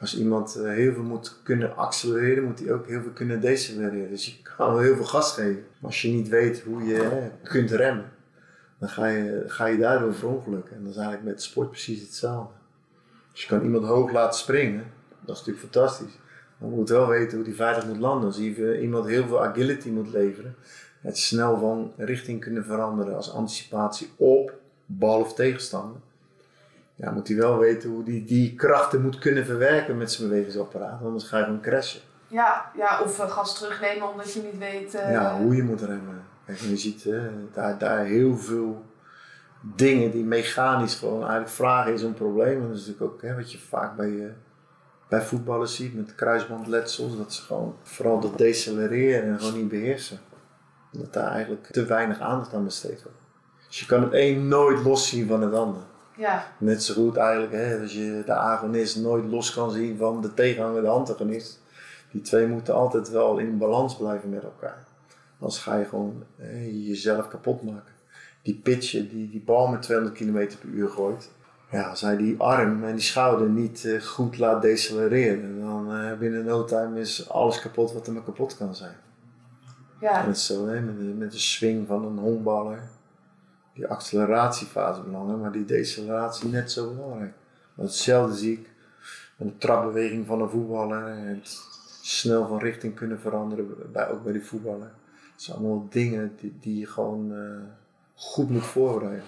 Als iemand eh, heel veel moet kunnen accelereren, moet hij ook heel veel kunnen decelereren. Dus je kan wel heel veel gas geven. Maar als je niet weet hoe je kunt remmen, dan ga je, ga je daardoor verongelukken. En dat is eigenlijk met sport precies hetzelfde. Dus je kan iemand hoog laten springen, dat is natuurlijk fantastisch. Maar je moet wel weten hoe die veilig moet landen. Als je iemand heel veel agility moet leveren, het snel van richting kunnen veranderen als anticipatie op bal of tegenstander. Ja, moet hij wel weten hoe hij die krachten moet kunnen verwerken met zijn bewegingsapparaat, anders ga je gewoon crashen. Ja, ja, of eh, gas terugnemen omdat je niet weet. eh, Ja, hoe je moet remmen. Kijk, je ziet hè, daar, daar heel veel dingen die mechanisch gewoon eigenlijk vragen is een probleem. En dat is natuurlijk ook hè, wat je vaak bij, eh, bij voetballers ziet met kruisbandletsels. Dat ze gewoon vooral dat decelereren en gewoon niet beheersen. Dat daar eigenlijk te weinig aandacht aan besteed wordt. Dus je kan het een nooit los zien van het ander. Ja, Net zo goed eigenlijk hè, als je de agonist nooit los kan zien van de tegenhanger, de antagonist. Die twee moeten altijd wel in balans blijven met elkaar. Anders ga je gewoon hè, jezelf kapot maken. Die pitcher die die bal met 200 km per uur gooit. Ja, als hij die arm en die schouder niet eh, goed laat decelereren, dan eh, binnen no time is alles kapot wat er maar kapot kan zijn. ja. Net zo hè, met, de, met de swing van een honkballer. Die acceleratiefase belangrijk, maar die deceleratie net zo belangrijk. Hetzelfde zie ik met de trapbeweging van een voetballer en het snel van richting kunnen veranderen, bij, ook bij die voetballer. Het zijn allemaal dingen die, die je gewoon uh, goed moet voorbereiden.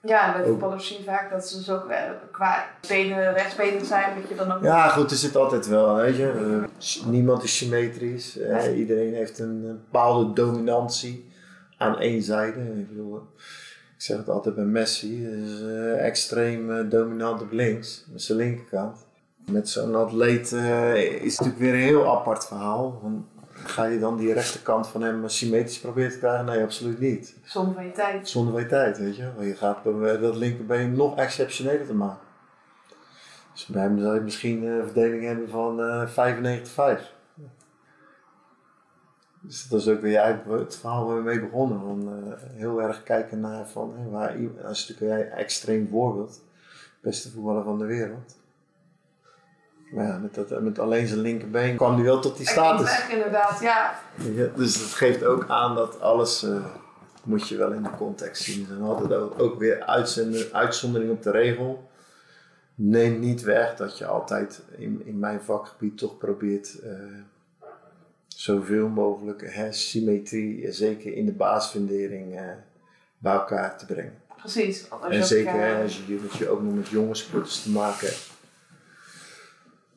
Ja, bij voetballers zie je vaak dat ze zo uh, qua benen rechtsbenen zijn, dat je dan ook... Ja, goed, er zit altijd wel, weet je. Uh, niemand is symmetrisch. iedereen heeft een, een bepaalde dominantie aan één zijde. Ik bedoel, ik zeg het altijd bij Messi, is uh, extreem dominant op links, met zijn linkerkant. Met zo'n atleet uh, is het natuurlijk weer een heel apart verhaal. Want ga je dan die rechterkant van hem symmetrisch proberen te krijgen? Nee, absoluut niet. Zonder van je tijd. Zonder van je tijd, weet je. Want je gaat dat linkerbeen nog exceptioneler te maken. Dus bij hem zou je misschien een verdeling hebben van uh, 95-5. Dus dat is ook weer het verhaal waar we mee begonnen. Van, uh, heel erg kijken naar van, hey, waar, dat is natuurlijk een extreem voorbeeld. Beste voetballer van de wereld. Maar ja, met, dat, met alleen zijn linkerbeen kwam hij wel tot die status. Weg, inderdaad, ja. ja. Dus dat geeft ook aan dat alles uh, moet je wel in de context zien. En altijd ook, ook weer uitzondering op de regel. Neem niet weg dat je altijd in, in mijn vakgebied toch probeert uh, zoveel mogelijk hè, symmetrie, zeker in de basisfundering, uh, bij elkaar te brengen. Precies. En zeker als je, je ook nog met jonge sporters te maken hebt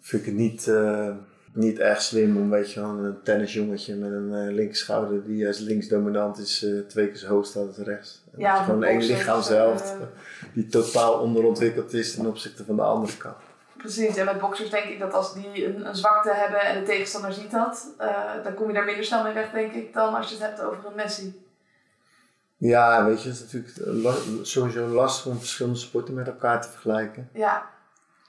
vind ik het niet, uh, niet erg slim om weet je, een tennisjongetje met een uh, linkerschouder die juist linksdominant is, uh, twee keer zo hoog staat als rechts. En ja, gewoon één lichaamshelft die totaal onderontwikkeld is ten opzichte van de andere kant. Precies, en met boxers denk ik dat als die een, een zwakte hebben en de tegenstander ziet dat, dan kom je daar minder snel mee weg, denk ik, dan als je het hebt over een Messi. Ja, weet je, het is natuurlijk sowieso lastig om verschillende sporten met elkaar te vergelijken. Ja.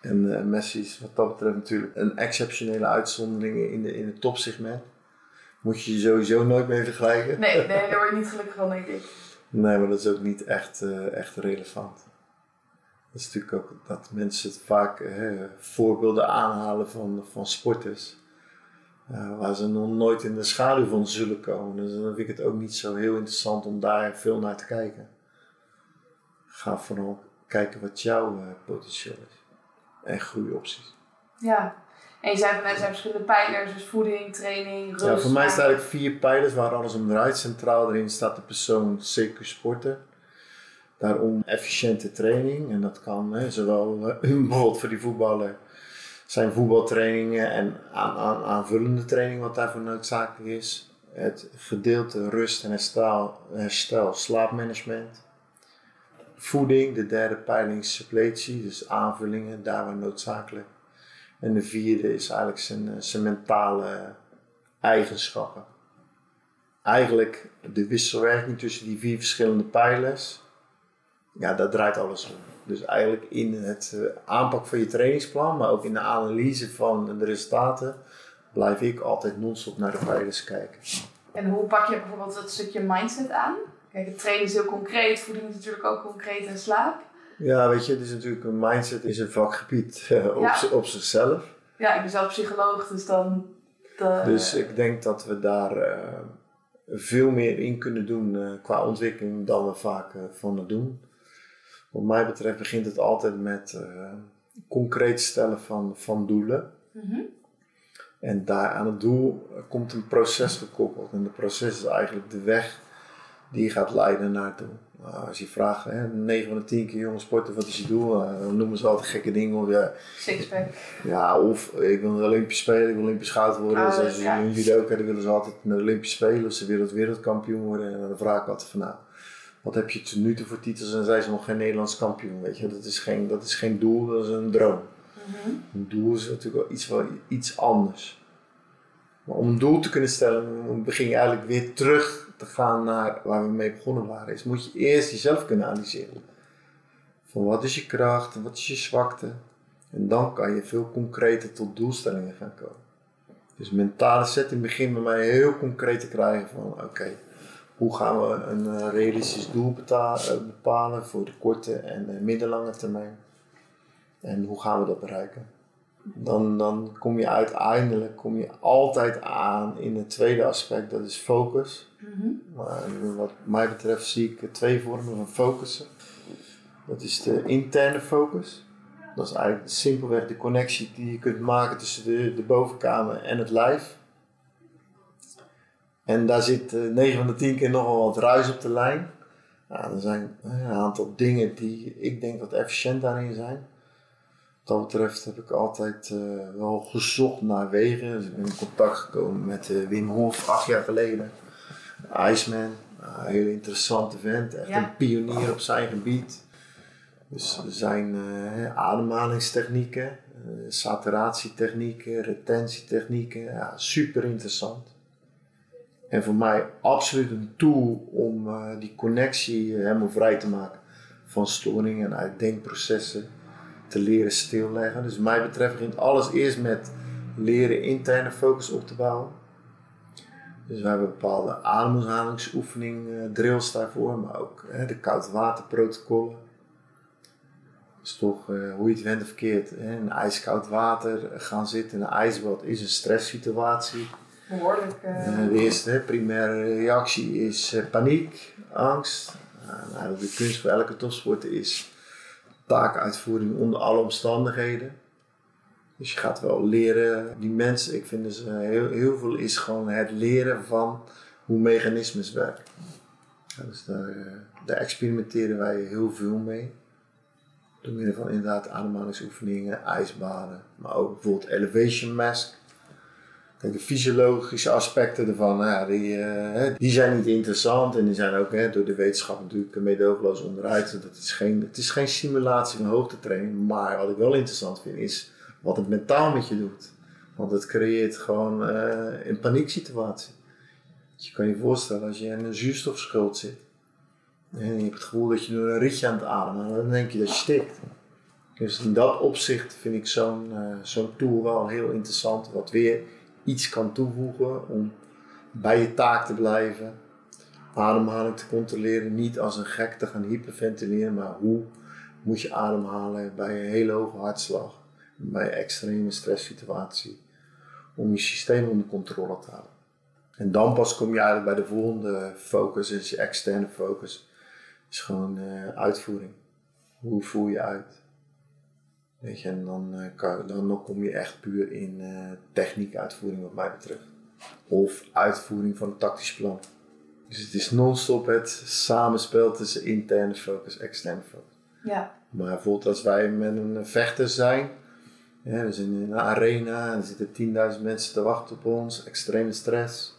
En uh, Messi is wat dat betreft natuurlijk een exceptionele uitzondering in, de, in het topsegment. Moet je je sowieso nooit mee vergelijken. Nee, nee daar word je niet gelukkig van, denk ik. Nee, maar dat is ook niet echt, uh, echt relevant. Dat is natuurlijk ook dat mensen het vaak uh, voorbeelden aanhalen van, van sporters. waar ze nog nooit in de schaduw van zullen komen. Dus dan vind ik het ook niet zo heel interessant om daar veel naar te kijken. Ga vooral kijken wat jouw potentieel is en groeiopties. Ja, en je zei van net, zijn verschillende pijlers, dus voeding, training, rust. Ja, voor mij staan eigenlijk vier pijlers waar alles om draait. Centraal erin staat de persoon CQ sporten. Daarom efficiënte training. En dat kan hè, zowel uh, bijvoorbeeld voor die voetballer zijn voetbaltrainingen en aan, aan, aanvullende training wat daarvoor noodzakelijk is. Het gedeelte rust en herstel, herstel slaapmanagement voeding, de derde peiling suppletie, dus aanvullingen, daar waar noodzakelijk. En de vierde is eigenlijk zijn, eh, zijn mentale eigenschappen. Eigenlijk de wisselwerking tussen die vier verschillende pijlers, ja, daar draait alles om. Dus eigenlijk in het eh, aanpak van je trainingsplan, maar ook in de analyse van de resultaten, blijf ik altijd non-stop naar de pijlers kijken. En hoe pak je bijvoorbeeld het stukje mindset aan? Kijk, het trainen is heel concreet, voeding is natuurlijk ook concreet en slaap. Ja, weet je, het is natuurlijk een mindset is een vakgebied uh, op, op zichzelf. Ja, ik ben zelf psycholoog, dus dan... De... Dus ik denk dat we daar uh, veel meer in kunnen doen uh, qua ontwikkeling dan we vaak van het doen. Wat mij betreft begint het altijd met concreet stellen van, van doelen. Mm -hmm. En daar aan het doel komt een proces gekoppeld. En het proces is eigenlijk de weg die gaat leiden naartoe. Nou, als je vraagt, hè, 9 van de 10 keer jonge sporten, wat is je doel? Uh, dan noemen ze altijd gekke dingen. Of, ja, Sixpack. Ja, of ik wil een Olympisch Spelen, ik wil Olympisch goud worden. Oh, Zoals ja. in judoka, dan willen ze altijd naar de Olympische Spelen of ze willen wereldkampioen worden. En dan vraag ik altijd van nou, wat heb je tot nu toe voor titels? En zijn ze nog geen Nederlands kampioen, weet je. Dat is geen, dat is geen doel, dat is een droom. Mm Een doel is natuurlijk wel iets, wel iets anders. Maar om een doel te kunnen stellen, begin je eigenlijk weer terug te gaan naar waar we mee begonnen waren, is moet je eerst jezelf kunnen analyseren. Van wat is je kracht, wat is je zwakte. En dan kan je veel concreter tot doelstellingen gaan komen. Dus mentale setting begint bij mij heel concreet te krijgen van oké, hoe gaan we een uh, realistisch doel uh, bepalen voor de korte en uh, middellange termijn. En hoe gaan we dat bereiken? Dan, dan kom je uiteindelijk kom je altijd aan in het tweede aspect, dat is focus. Maar wat mij betreft zie ik twee vormen van focussen. Dat is de interne focus. Dat is eigenlijk simpelweg de connectie die je kunt maken tussen de, de bovenkamer en het lijf. En daar zit uh, 9 van de 10 keer nogal wat ruis op de lijn. Nou, er zijn een aantal dingen die ik denk dat efficiënt daarin zijn. Wat dat betreft heb ik altijd uh, wel gezocht naar wegen. Dus ik ben in contact gekomen met uh, Wim Hof acht jaar geleden. Iceman, een hele interessante vent, echt ja. een pionier op zijn gebied. Dus er zijn ademhalingstechnieken, saturatietechnieken, retentietechnieken, ja, super interessant. En voor mij absoluut een tool om uh, die connectie helemaal vrij te maken van storingen en uit denkprocessen te leren stilleggen. Dus mij betreft begint alles eerst met leren interne focus op te bouwen. Dus we hebben bepaalde ademhalingsoefening uh, drills daarvoor, maar ook uh, de koudwaterprotocollen. Dus toch, uh, hoe je het went of verkeerd, in ijskoud water gaan zitten in een ijsbad is een stresssituatie. Behoorlijk. de eerste primaire reactie is paniek, angst. nou, de kunst voor elke topsporter is taakuitvoering onder alle omstandigheden. Dus je gaat wel leren, die mensen, ik vind dus heel, heel veel is gewoon het leren van hoe mechanismes werken. Dus daar, daar, experimenteren wij heel veel mee. Door middel van inderdaad ademhalingsoefeningen, ijsbaden, maar ook bijvoorbeeld elevation mask. De fysiologische aspecten ervan, nou ja, die, uh, die zijn niet interessant en die zijn ook hè, door de wetenschap natuurlijk meedogenloos onderuit. Dat is geen, het is geen simulatie van hoogtetraining, maar wat ik wel interessant vind is wat het mentaal met je doet. Want het creëert gewoon uh, een panieksituatie. Dus je kan je voorstellen als je in een zuurstofschuld zit en je hebt het gevoel dat je door een rietje aan het ademen dan denk je dat je stikt. Dus in dat opzicht vind ik zo'n uh, zo'n tool wel heel interessant, wat weer iets kan toevoegen om bij je taak te blijven, ademhaling te controleren, niet als een gek te gaan hyperventileren, maar hoe moet je ademhalen bij een hele hoge hartslag, bij een extreme stresssituatie, om je systeem onder controle te houden. En dan pas kom je eigenlijk bij de volgende focus, is je externe focus, is gewoon uh, uitvoering. Hoe voer je uit? Weet je, en dan, kan, dan, dan kom je echt puur in uh, techniek uitvoering wat mij betreft. Of uitvoering van een tactisch plan. Dus het is non-stop het samenspel tussen interne focus en externe focus. Ja. Maar bijvoorbeeld als wij met een vechter zijn, ja, we zijn in een arena en er zitten 10.000 mensen te wachten op ons, extreme stress.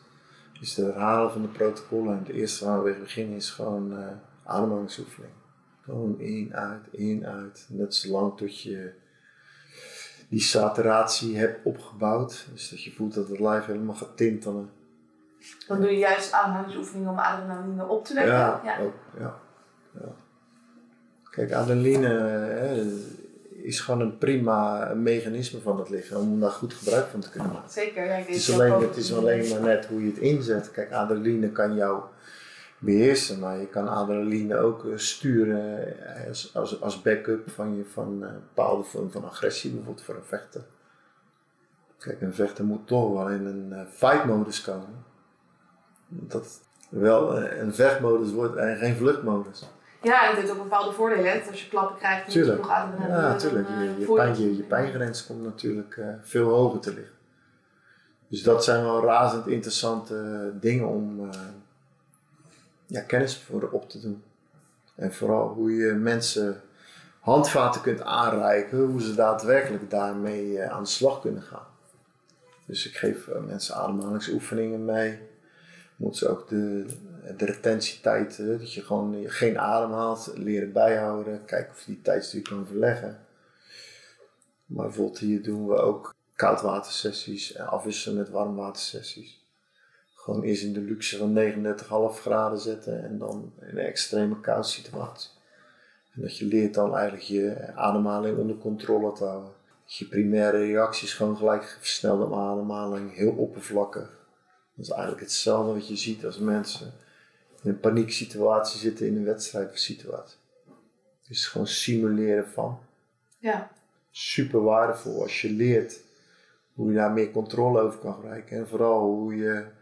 Dus het herhalen van de protocollen. En het eerste waar we beginnen is gewoon uh, ademhalingsoefening. Gewoon in, uit, in, uit. Net zo lang tot je die saturatie hebt opgebouwd. Dus dat je voelt dat het lijf helemaal gaat tintelen. Dan doe je juist ademhalingsoefeningen om adrenaline op te wekken? Ja, ja. Ook, ja. ja. Kijk, adrenaline hè, is gewoon een prima mechanisme van het lichaam om daar goed gebruik van te kunnen maken. Zeker, ja. Het is, alleen, het is alleen maar net hoe je het inzet. Kijk, adrenaline kan jou beheersen, maar je kan adrenaline ook sturen als, als, als backup van, je, van een bepaalde vorm van agressie, bijvoorbeeld voor een vechter. Kijk, een vechter moet toch wel in een fight-modus komen. Dat wel een vechtmodus wordt en geen vluchtmodus. Ja, en het heeft ook bepaalde voordelen. Hè? Als je klappen krijgt, je nog ademhalen. Ja, natuurlijk. Je, je, pijn, je, je pijngrens komt natuurlijk uh, veel hoger te liggen. Dus dat zijn wel razend interessante dingen om uh, ja, kennis voor op te doen. En vooral hoe je mensen handvaten kunt aanreiken, hoe ze daadwerkelijk daarmee uh, aan de slag kunnen gaan. Dus ik geef mensen ademhalingsoefeningen mee. Moeten ze ook de, de dat je gewoon geen adem haalt, leren bijhouden, kijken of je die tijdstuur kan verleggen. Maar bijvoorbeeld hier doen we ook koudwatersessies en afwisselen met warmwatersessies. Gewoon eerst in de luxe van 39,5 graden zetten en dan in een extreme koude situatie. En dat je leert dan eigenlijk je ademhaling onder controle te houden. Je primaire reacties gewoon gelijk versnelde ademhaling, heel oppervlakkig. Dat is eigenlijk hetzelfde wat je ziet als mensen in een panieksituatie zitten in een wedstrijdsituatie. Dus gewoon simuleren van. Ja. Super waardevol als je leert hoe je daar meer controle over kan bereiken. En vooral hoe je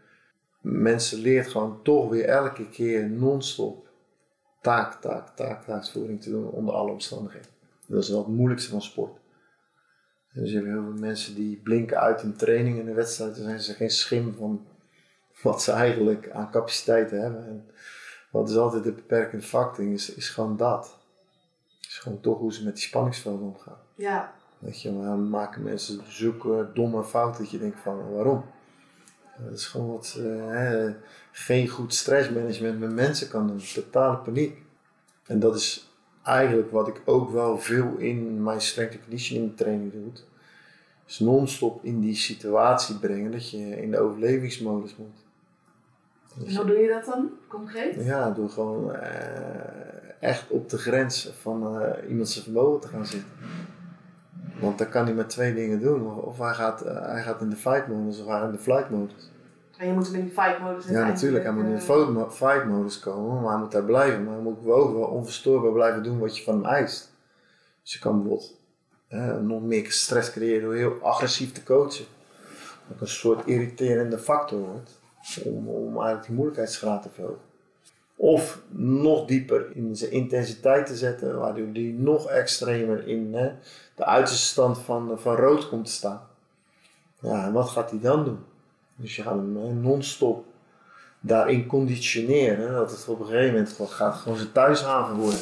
mensen leert gewoon toch weer elke keer non-stop taak, taak, taak, taakvoering te doen onder alle omstandigheden. Dat is wel het moeilijkste van sport. En dus je hebt heel veel mensen die blinken uit in training en in wedstrijden zijn ze geen schim van wat ze eigenlijk aan capaciteiten hebben. En wat is altijd de beperkende factor is, is gewoon dat. is gewoon toch hoe ze met die spanningsvelden omgaan. Ja. Weet je, maar maken mensen zoeken domme fouten dat je denkt van waarom? Dat is gewoon wat uh, hè, geen goed stressmanagement met mensen kan doen. Totale paniek. En dat is eigenlijk wat ik ook wel veel in mijn strength and conditioning training doe. Is non-stop in die situatie brengen dat je in de overlevingsmodus moet. Dus, hoe doe je dat dan concreet? Ja, door gewoon uh, echt op de grens van uh, iemand zijn vermogen te gaan zitten. Want dan kan hij met twee dingen doen. Of hij gaat, uh, hij gaat in de fight modus of hij gaat in de flight modus. En je moet hem in de fight modus Ja, natuurlijk. Hij moet in de fight modus komen, maar hij moet daar blijven. Maar hij moet ook wel onverstoorbaar blijven doen wat je van hem eist. Dus je kan bijvoorbeeld nog meer stress creëren door heel agressief te coachen. Dat een soort irriterende factor wordt. Om, om eigenlijk die moeilijkheidsgraad te verhogen. Of nog dieper in zijn intensiteit te zetten, waardoor die nog extremer in hè, de uiterste stand van, van rood komt te staan. Ja, en wat gaat hij dan doen? Dus je gaat hem non-stop daarin conditioneren, dat het op een gegeven moment gewoon, gaat gewoon zijn thuishaven worden.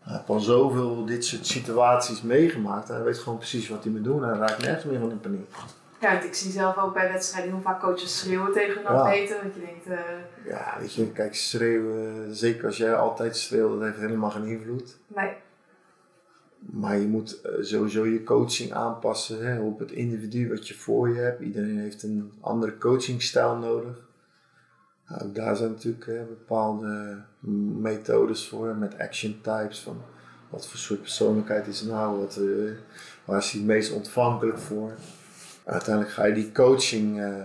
Hij heeft al zoveel dit soort situaties meegemaakt. Hij weet gewoon precies wat hij moet doen. Hij raakt nergens meer van in paniek. Ja, ik zie zelf ook bij wedstrijden hoe vaak coaches schreeuwen tegen een atleten. Dat je denkt... Uh... Ja, weet je, kijk, schreeuwen, zeker als jij altijd schreeuwt, dat heeft helemaal geen invloed. Nee. Maar je moet sowieso je coaching aanpassen hè, op het individu wat je voor je hebt. Iedereen heeft een andere coachingstijl nodig. Nou, daar zijn natuurlijk hè, bepaalde methodes voor met action types. Van wat voor soort persoonlijkheid is nou? Wat, uh, waar is hij het meest ontvankelijk voor? Uiteindelijk ga je die coaching uh,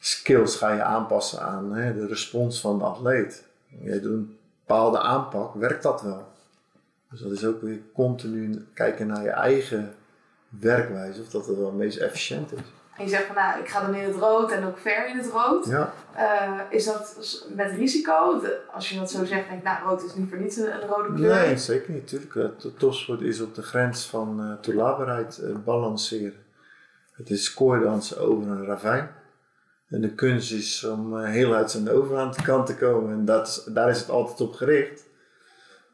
skills ga je aanpassen aan hè, de respons van de atleet. Jij doet een bepaalde aanpak, werkt dat wel? Dus dat is ook weer continu kijken naar je eigen werkwijze, of dat het wel het meest efficiënt is. En je zegt van nou, ik ga dan in het rood en ook ver in het rood. Ja. Uh, is dat met risico? De, als je dat zo zegt, denk ik, nou, rood is niet voor niets een, een rode kleur. Nee, zeker niet. Tuurlijk, de topsport is op de grens van uh, toelaatbaarheid uh, balanceren. Het is koordansen over een ravijn. En de kunst is om heel uit zijn overkant te komen. En dat daar is het altijd op gericht.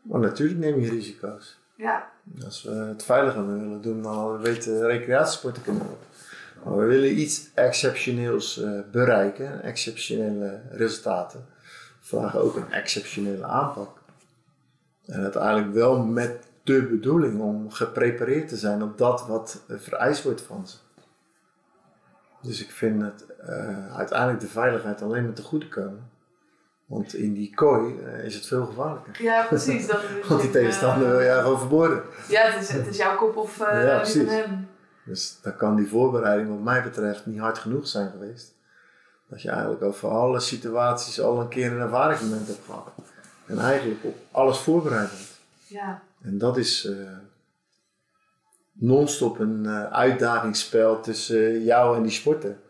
Maar natuurlijk neem je risico's. Ja. Als we het veiliger willen doen, dan hadden we weten recreatiesport te kunnen worden. Maar we willen iets exceptioneels uh, bereiken, exceptionele resultaten. We vragen ook een exceptionele aanpak. En uiteindelijk wel met de bedoeling om geprepareerd te zijn op dat wat vereist wordt van ze. Dus ik vind het uh, uiteindelijk de veiligheid alleen met de goede komen. Want in die kooi uh, is het veel gevaarlijker. Ja, precies. Dat is Want die tegenstander wil jij gewoon verboden. Ja, het is, het is jouw kop of uh, ja, precies. hem. Dus dan kan die voorbereiding wat mij betreft niet hard genoeg zijn geweest. Dat je eigenlijk over alle situaties al een keer een ervaringsmoment hebt gehad. En eigenlijk op alles voorbereid bent. Ja. En dat is uh, non-stop een uitdagingsspel tussen jou en die sporten.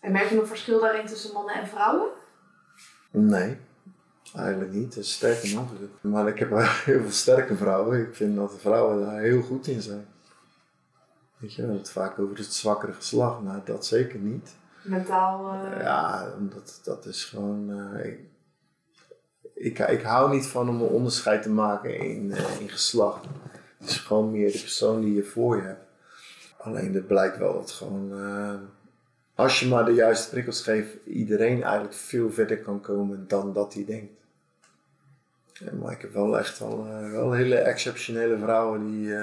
En merk je nog verschil daarin tussen mannen en vrouwen? Nee, eigenlijk niet. Dat is sterker nog. Maar ik heb heel veel sterke vrouwen. Ik vind dat de vrouwen daar heel goed in zijn. Weet je, we hebben het vaak over het zwakkere geslacht. Nou, dat zeker niet. Mentaal? Uh... Ja, dat, dat is gewoon... Uh, ik, ik, ik, hou niet van om een onderscheid te maken in, uh, in geslacht. Het is gewoon meer de persoon die je voor je hebt. Alleen het blijkt wel dat gewoon... als je maar de juiste prikkels geeft, iedereen eigenlijk veel verder kan komen dan dat hij denkt. Maar ik heb wel echt al wel hele exceptionele vrouwen die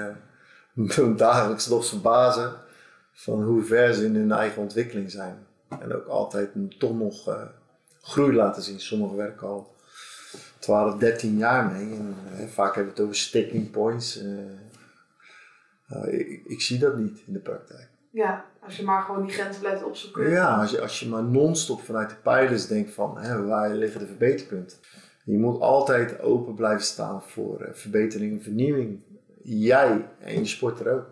me dagelijks nog verbazen van hoe ver ze in hun eigen ontwikkeling zijn. En ook altijd toch nog uh, groei laten zien. Sommigen werken al 12, 13 jaar mee. En uh, vaak hebben we het over sticking points. Uh, ik, zie dat niet in de praktijk. Ja, als je maar gewoon die grenzen blijft opzoeken. Ja, als je, als je maar non-stop vanuit de pijlers denkt van hè, waar liggen de verbeterpunten. Je moet altijd open blijven staan voor verbetering en vernieuwing jij en je sporter ook.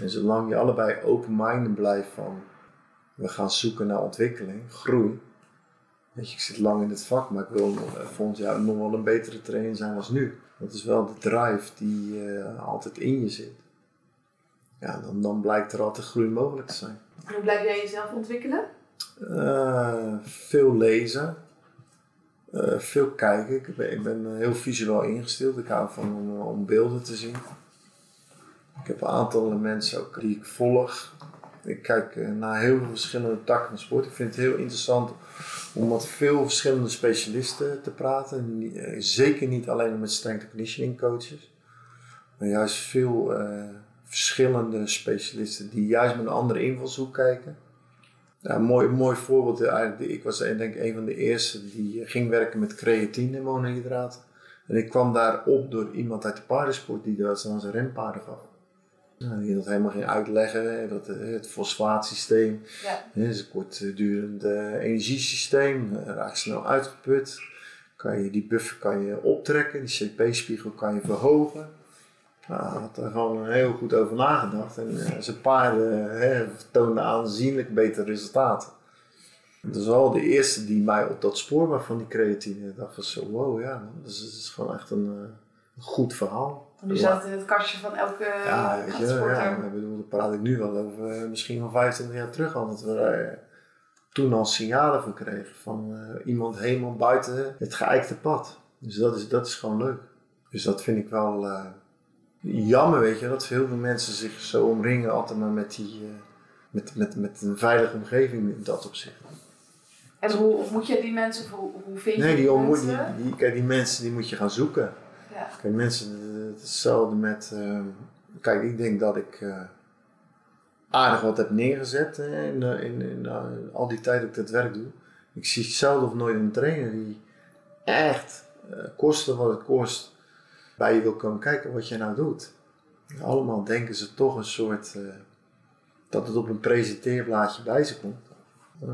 En zolang je allebei open-minded blijft van We gaan zoeken naar ontwikkeling, groei. Weet je, ik zit lang in het vak, maar ik wil eh, volgend jaar nog wel een betere trainer zijn als nu. Dat is wel de drive die uh, altijd in je zit. Ja, dan, dan blijkt er altijd groei mogelijk te zijn. En hoe blijf jij jezelf ontwikkelen? Uh, veel lezen. Uh, veel kijken. Ik ben, ik ben heel visueel ingesteld. Ik hou van om, om, beelden te zien. Ik heb een aantal mensen ook die ik volg. Ik kijk naar heel veel verschillende takken van sport. Ik vind het heel interessant om met veel verschillende specialisten te praten. Zeker niet alleen met strength conditioning coaches. Maar juist veel uh, verschillende specialisten die juist met een andere invalshoek kijken. Ja, een mooi, mooi voorbeeld, eigenlijk, ik was denk ik een van de eerste die ging werken met creatine monohydraat. En ik kwam daarop door iemand uit de paardensport die dat aan zijn rempaarden gaf. Nou, die dat helemaal ging uitleggen, dat, eh, het fosfaatsysteem, ja. is een kortdurend energiesysteem, raakt snel uitgeput. Kan je die buffer kan je optrekken, die CP-spiegel kan je verhogen. Nou, had er gewoon heel goed over nagedacht. En uh, zijn paarden hè, toonden aanzienlijk betere resultaten. Dat is wel de eerste die mij op dat spoor was van die creatine. Dacht van zo, wow, ja, dus het is gewoon echt een, een goed verhaal. Nu zat in het kastje van elke ja, weet je, ja, ik bedoel, daar praat ik nu wel over, uh, misschien wel 25 jaar terug al. Dat we toen al signalen van kregen van iemand helemaal buiten het geëikte pad. Dus dat is, dat is gewoon leuk. Dus dat vind ik wel jammer, weet je, dat heel veel mensen zich zo omringen altijd maar met, die, met, met, met een veilige omgeving in dat opzicht. En hoe ontmoet je die mensen? Hoe, hoe vind je nee, die, die mensen? Die, kijk, die mensen die moet je gaan zoeken. Ja. Kijk, mensen, hetzelfde met. Uh, kijk, ik denk dat ik uh, aardig wat heb neergezet hè, in, in, in al die tijd dat ik dit werk doe. Ik zie zelden of nooit een trainer die echt kosten wat het kost bij je wil komen kijken wat je nou doet. Allemaal denken ze toch een soort. dat het op een presenteerblaadje bij ze komt.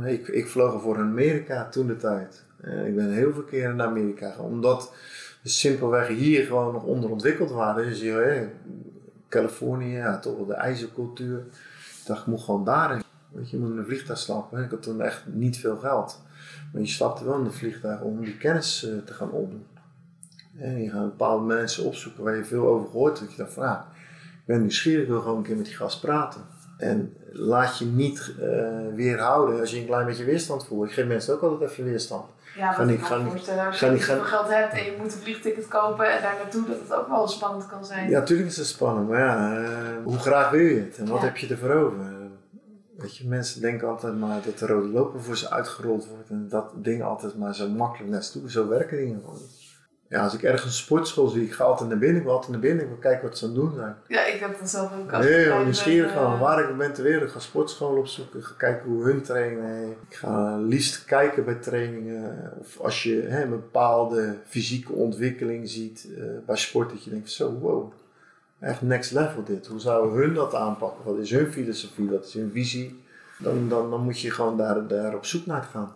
Ik, ik vloog voor Amerika toen de tijd. ik ben heel veel keren naar Amerika gegaan. Omdat dus simpelweg hier gewoon nog onderontwikkeld waren. Dus je, hè, Californië, toch wel de ijzercultuur. Ik dacht, ik moet gewoon daarin. Weet je, moet in een vliegtuig stappen. Ik had toen echt niet veel geld. Maar je stapte wel in een vliegtuig om die kennis te gaan opdoen. En je gaat bepaalde mensen opzoeken waar je veel over gehoord hebt. Dat je dacht van, ah, ik ben nieuwsgierig, ik wil gewoon een keer met die gast praten. En laat je niet uh, weerhouden als je een klein beetje weerstand voelt. Ik geef mensen ook altijd even weerstand. Ja, want voorstellen, als je niet veel geld hebt en je moet een vliegticket kopen en daar naartoe, dat het ook wel spannend kan zijn. Ja, natuurlijk is het spannend, maar ja, uh, hoe graag wil je het en wat heb je ervoor over? Weet je, mensen denken altijd maar dat de rode loper voor ze uitgerold wordt en dat dingen altijd maar zo makkelijk naartoe. Zo werken dingen gewoon ja, als ik ergens een sportschool zie, ik ga altijd naar binnen, ik wil altijd naar binnen, ik wil kijken wat ze aan het doen zijn. Ja, ik heb dat zelf ook. Nee, ik nieuwsgierig gaan, waar ik ben ter wereld, ik ga sportschool opzoeken, ik ga kijken hoe hun trainen. Ik ga liefst kijken bij trainingen. Of als je hè, een bepaalde fysieke ontwikkeling ziet uh, bij sport, dat je denkt, zo wow, echt next level dit. Hoe zouden hun dat aanpakken? Wat is hun filosofie, wat is hun visie? Dan, dan, dan moet je gewoon daar, daar op zoek naar gaan.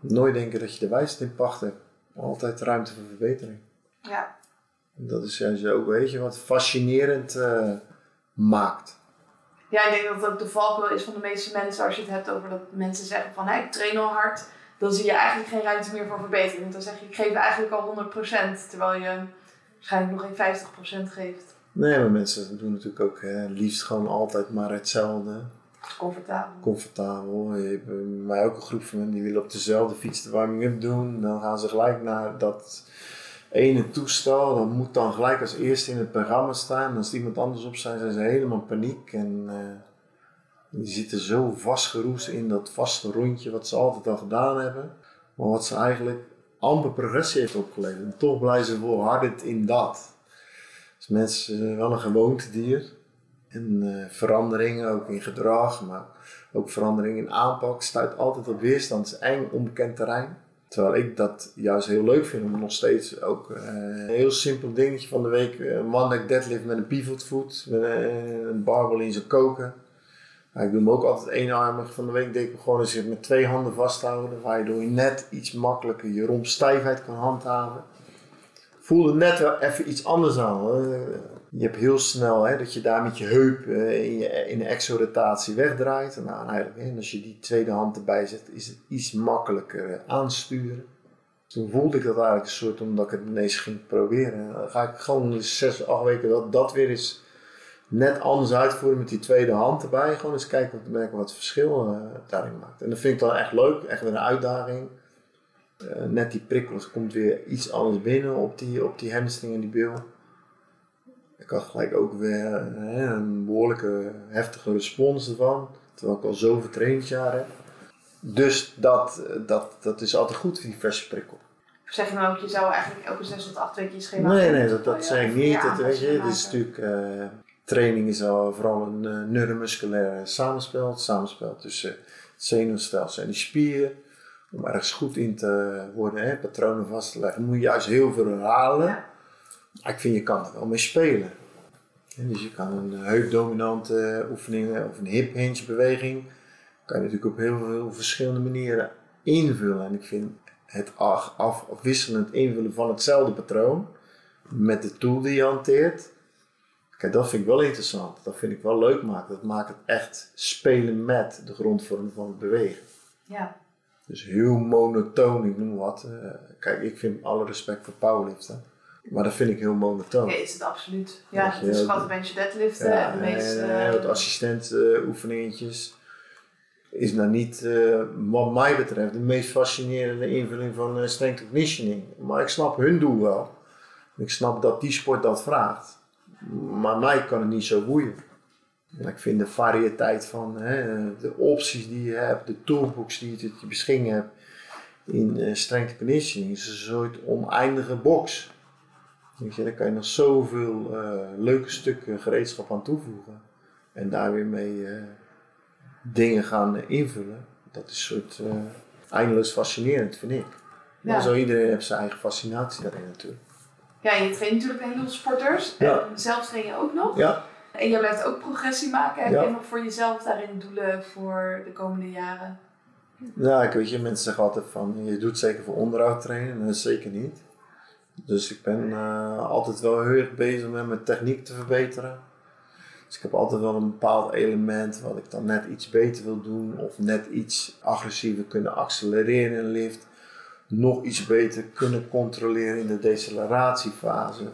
Nooit denken dat je de wijsheid in pacht hebt altijd ruimte voor verbetering. Ja. En dat is juist ook, weet je, wat fascinerend uh, maakt. Ja, ik denk dat het ook de valkuil is van de meeste mensen als je het hebt over dat mensen zeggen van hey, ik train al hard. Dan zie je eigenlijk geen ruimte meer voor verbetering. Want dan zeg je ik geef eigenlijk al 100%, terwijl je waarschijnlijk nog geen 50% geeft. Nee, maar mensen doen natuurlijk ook hè, liefst gewoon altijd maar hetzelfde. Comfortabel. Comfortabel. Je hebt mij ook een groep van mensen die willen op dezelfde fiets de warming-up doen. Dan gaan ze gelijk naar dat ene toestel. Dat moet dan gelijk als eerste in het programma staan. Als iemand anders op zijn, zijn ze helemaal in paniek. En uh, die zitten zo vastgeroest in dat vaste rondje wat ze altijd al gedaan hebben. Maar wat ze eigenlijk amper progressie heeft opgeleverd. En toch blijven ze volhardend in dat. Dus mensen zijn wel een gewoontedier. En uh, veranderingen ook in gedrag, maar ook veranderingen in aanpak stuit altijd op weerstand. Het is eng, onbekend terrein. Terwijl ik dat juist heel leuk vind om nog steeds ook uh, een heel simpel dingetje van de week. Eh, een one leg deadlift met een pivot met een barbel in zijn koken. ik doe hem ook altijd eenarmig. Van de week denk ik gewoon eens met twee handen vasthouden. Waardoor je net iets makkelijker je rompstijfheid kan handhaven. Voelde net even iets anders aan. Je hebt heel snel hè, dat je daar met je heup uh, in, de exorotatie wegdraait. Nou, en, eigenlijk, en als je die tweede hand erbij zet, is het iets makkelijker aansturen. Toen voelde ik dat eigenlijk een soort omdat ik het ineens ging proberen. Dan ga ik gewoon zes, acht weken dat dat weer eens net anders uitvoeren met die tweede hand erbij. Gewoon eens kijken wat, wat het verschil uh, daarin maakt. En dat vind ik dan echt leuk, echt weer een uitdaging. Net die prikkels komt weer iets anders binnen op die, op die hamstring en die bil. Ik had gelijk ook weer een behoorlijke heftige respons ervan. Terwijl ik al zoveel trainingsjaren heb. Dus dat, dat, dat is altijd goed, die verse prikkel. Zeg je nou ook, je zou eigenlijk elke zes tot acht weken schema Nee, nee, dat, dat oh, zeg ik niet. Dat, weet je, het is natuurlijk, uh, training is al vooral een uh, neuromusculair samenspel. Het samenspel tussen het zenuwstelsel en die spieren. Om ergens goed in te worden, hè, patronen vast te leggen, moet je juist heel veel herhalen. Ja. Ik vind je kan er wel mee spelen. Dus je kan een heupdominante oefening of een hip hinge beweging kan je natuurlijk op heel veel verschillende manieren invullen. En ik vind het afwisselend invullen van hetzelfde patroon met de tool die je hanteert. Kijk, dat vind ik wel interessant. Dat vind ik wel leuk maken. Dat maakt het echt spelen met de grondvorm van het bewegen. Ja. Dus heel monotoon, ik noem wat. Uh, kijk, ik vind alle respect voor powerliften. Maar dat vind ik heel monotoon. Ja, is het absoluut. Ja, het is gewoon een bench deadliften ja, en de meeste... Uh, wat assistent uh, oefeningetjes is nou niet, uh, wat mij betreft, de meest fascinerende invulling van uh, strength conditioning. Maar ik snap hun doel wel. Ik snap dat die sport dat vraagt. Maar mij kan het niet zo boeien. En ik vind de variëteit van hè, de opties die je hebt, de toolbox die je tot je beschikking hebt in uh, strength conditioning, is een soort oneindige box. Weet je, daar kan je nog zoveel leuke stukken gereedschap aan toevoegen. En daar weer mee dingen gaan invullen. Dat is een soort uh, eindeloos fascinerend, vind ik. Maar ja. zo iedereen heeft zijn eigen fascinatie daarin natuurlijk. Ja, je traint natuurlijk een heleboel sporters. Ja. En zelf train je ook nog. Ja. En je blijft ook progressie maken. Heb je nog voor jezelf daarin doelen voor de komende jaren? Ja, ik weet je, mensen zeggen altijd van je doet zeker voor onderhoud trainen. En dat is zeker niet. Dus ik ben uh, altijd wel heel erg bezig met mijn techniek te verbeteren. Dus ik heb altijd wel een bepaald element wat ik dan net iets beter wil doen. Of net iets agressiever kunnen accelereren in lift. Nog iets beter kunnen controleren in de decelleratiefase.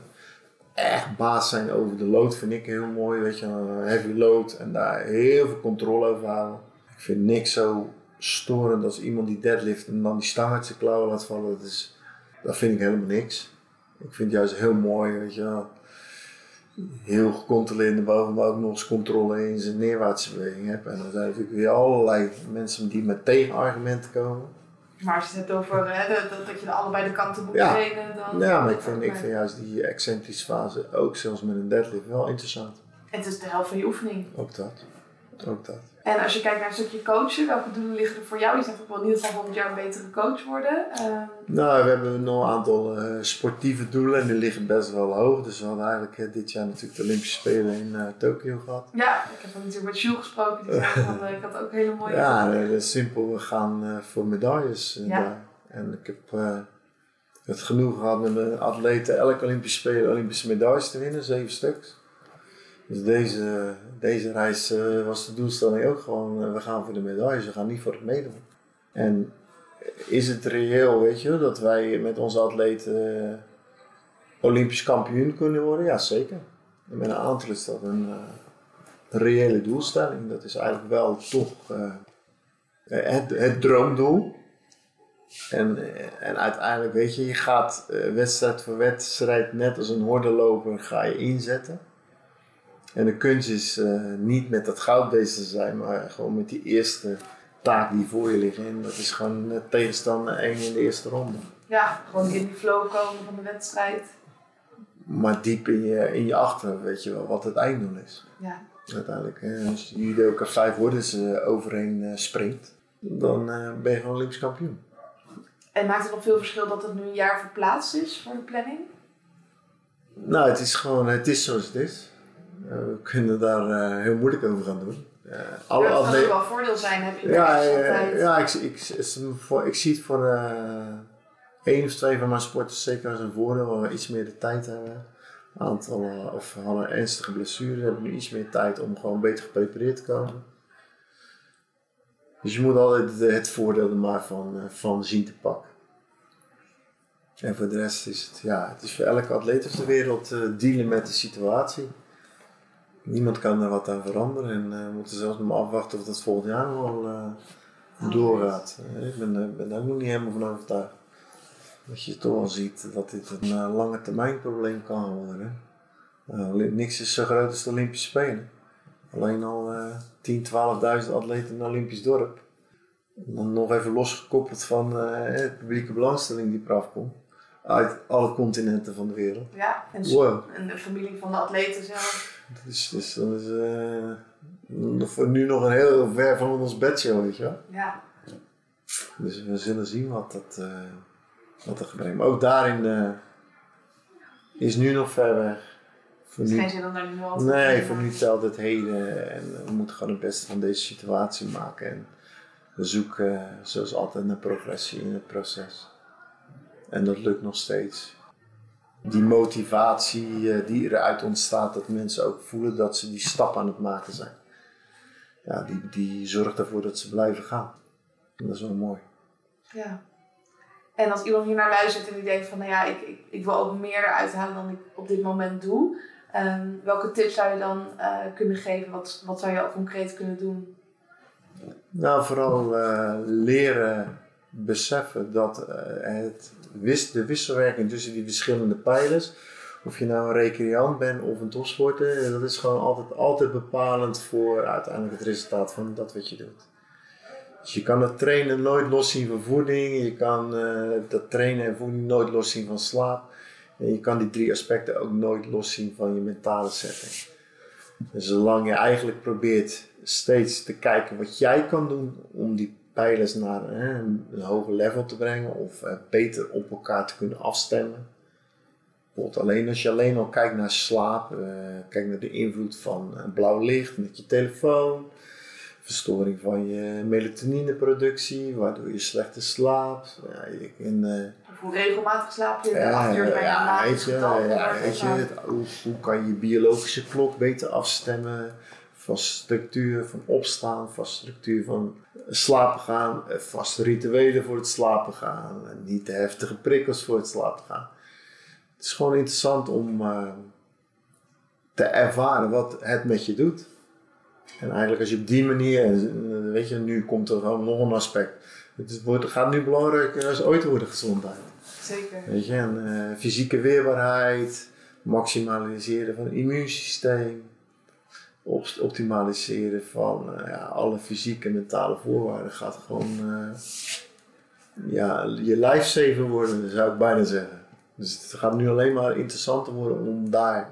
Echt baas zijn over de load vind ik heel mooi. Weet je, een heavy load en daar heel veel controle over houden. Ik vind niks zo storend als iemand die deadlift en dan die stang uit zijn klauwen laat vallen. Dat, is, dat vind ik helemaal niks. Ik vind het juist heel mooi, weet je heel gecontroleerd naar boven, maar ook nog eens controle in zijn neerwaartse beweging hebt. En dan zijn natuurlijk weer allerlei mensen die met tegenargumenten komen. Maar als je het over hè, dat, dat je allebei de kanten moet ja. trainen, dan... Ja, maar ik vind, ik vind juist die excentrische fase, ook zelfs met een deadlift, wel interessant. En het is de helft van je oefening. Ook dat. Ook dat. En als je kijkt naar een stukje coachen, welke doelen liggen er voor jou? Je zegt ook wel in ieder geval volgend jaar een betere coach worden. Uh... Nou, we hebben nog een aantal uh, sportieve doelen en die liggen best wel hoog. Dus we hadden eigenlijk uh, dit jaar natuurlijk de Olympische Spelen in uh, Tokio gehad. Ja, ik heb natuurlijk met Jules gesproken. Die zei van, ik had ook hele mooie Ja, dat is simpel. We gaan voor medailles ja. En ik heb het genoeg gehad met mijn atleten elke Olympische Spelen Olympische medailles te winnen, zeven stuks. Dus deze, deze reis uh, was de doelstelling ook gewoon, uh, we gaan voor de medailles, we gaan niet voor het meedoen. En is het reëel, weet je, dat wij met onze atleten uh, Olympisch kampioen kunnen worden? Ja, zeker. En met een aantal is dat een, reële doelstelling. Dat is eigenlijk wel toch het, het droomdoel. En, en uiteindelijk, weet je, je gaat wedstrijd voor wedstrijd, net als een hordenloper, ga je inzetten. En de kunst is uh, niet met dat goud bezig te zijn, maar gewoon met die eerste taak die voor je ligt. En dat is gewoon uh, tegenstander 1 in de eerste ronde. Ja, gewoon in die flow komen van de wedstrijd. Maar diep in je, in je achter weet je wel wat het einddoel is. Ja. Uiteindelijk, hè, als je judoka vijf woorden uh, overheen uh, springt, dan ben je gewoon Olympisch kampioen. En maakt het nog veel verschil dat het nu een jaar verplaatst is voor de planning? Nou, het is gewoon, het is zoals het is. Eh, we kunnen daar eh, heel moeilijk over gaan doen. Uh, alle dat kan wel voordeel zijn, heb je ja, ja, ja, ik, ik, ik, zie het voor één of twee van mijn sporters zeker als een voordeel, waar we iets meer de tijd hebben. aantal, eh, of hadden ernstige blessure, hebben nu iets meer tijd om gewoon beter geprepareerd te komen. Dus je moet altijd het voordeel er maar van, eh, van zien te pakken. En voor de rest is het, ja, het is voor elke atleet op de wereld uh, dealen met de situatie. Niemand kan er wat aan veranderen en uh, we moeten zelfs nog maar afwachten of dat volgend jaar nog wel uh, doorgaat. ik ben, ben daar ook nog niet helemaal van overtuigd. Dat je toch wel ziet dat dit een lange termijn probleem kan worden. niks is zo groot als de Olympische Spelen. Alleen al 10, 12.000 atleten in een Olympisch dorp. En dan nog even losgekoppeld van de publieke belangstelling die eraf komt uit alle continenten van de wereld. Ja, en, wow. en de familie van de atleten zelf. Dus, dus dat is uh, nu nog een heel ver van ons bedshow, weet je wel. Ja. Dus we zullen zien wat, dat, uh, wat er gebeurt. Maar ook daarin uh, is nu nog ver weg. Voor is nu, geen zin om daar nu al Nee, voor nu telt het heden. En we moeten gewoon het beste van deze situatie maken. En we zoeken zoals altijd naar progressie in het proces. En dat lukt nog steeds. Die motivatie eh, die eruit ontstaat, dat mensen ook voelen dat ze die stap aan het maken zijn. Ja, die, die zorgt ervoor dat ze blijven gaan. En dat is wel mooi. Ja. En als iemand hier naar luistert en die denkt van, nou ja, ik, ik, ik wil ook meer eruit halen dan ik op dit moment doe. Ehm, welke tips zou je dan uh, kunnen geven? Wat, wat zou je al concreet kunnen doen? Nou, vooral uh, leren beseffen dat uh, het de wisselwerking tussen die verschillende pijlers, of je nou een recreant bent of een topsporter, dat is gewoon altijd, altijd bepalend voor uiteindelijk het resultaat van dat wat je doet. Dus je kan het trainen nooit loszien van voeding, je kan uh, dat trainen en voeding nooit loszien van slaap. En je kan die drie aspecten ook nooit loszien van je mentale setting. Dus zolang je eigenlijk probeert steeds te kijken wat jij kan doen om die pijlers naar hè, een, hoger level te brengen of uh, beter op elkaar te kunnen afstemmen. Bijvoorbeeld alleen als je alleen al kijkt naar slaap, uh, kijkt naar de invloed van uh, blauw licht met je telefoon, verstoring van je melatonineproductie, waardoor je slechter slaapt. Ja, hoe regelmatig slaap je? Ja, acht uur ja, weet je, ja, weet je hoe, hoe kan je je biologische klok beter afstemmen? Van structuur van opstaan, van structuur van slapen gaan, eh, vaste rituelen voor het slapen gaan, niet te heftige prikkels voor het slapen gaan. Het is gewoon interessant om uh, te ervaren wat het met je doet. En eigenlijk als je op die manier, eh, weet je, nu komt er gewoon nog een aspect. Het wordt, gaat nu belangrijker als ooit worden gezondheid. Zeker. Weet je, en, uh, fysieke weerbaarheid, maximaliseren van het immuunsysteem optimaliseren van uh, ja, alle fysieke en mentale voorwaarden gaat gewoon uh, ja, je lifesaver worden, zou ik bijna zeggen. Dus het gaat nu alleen maar interessanter worden om daar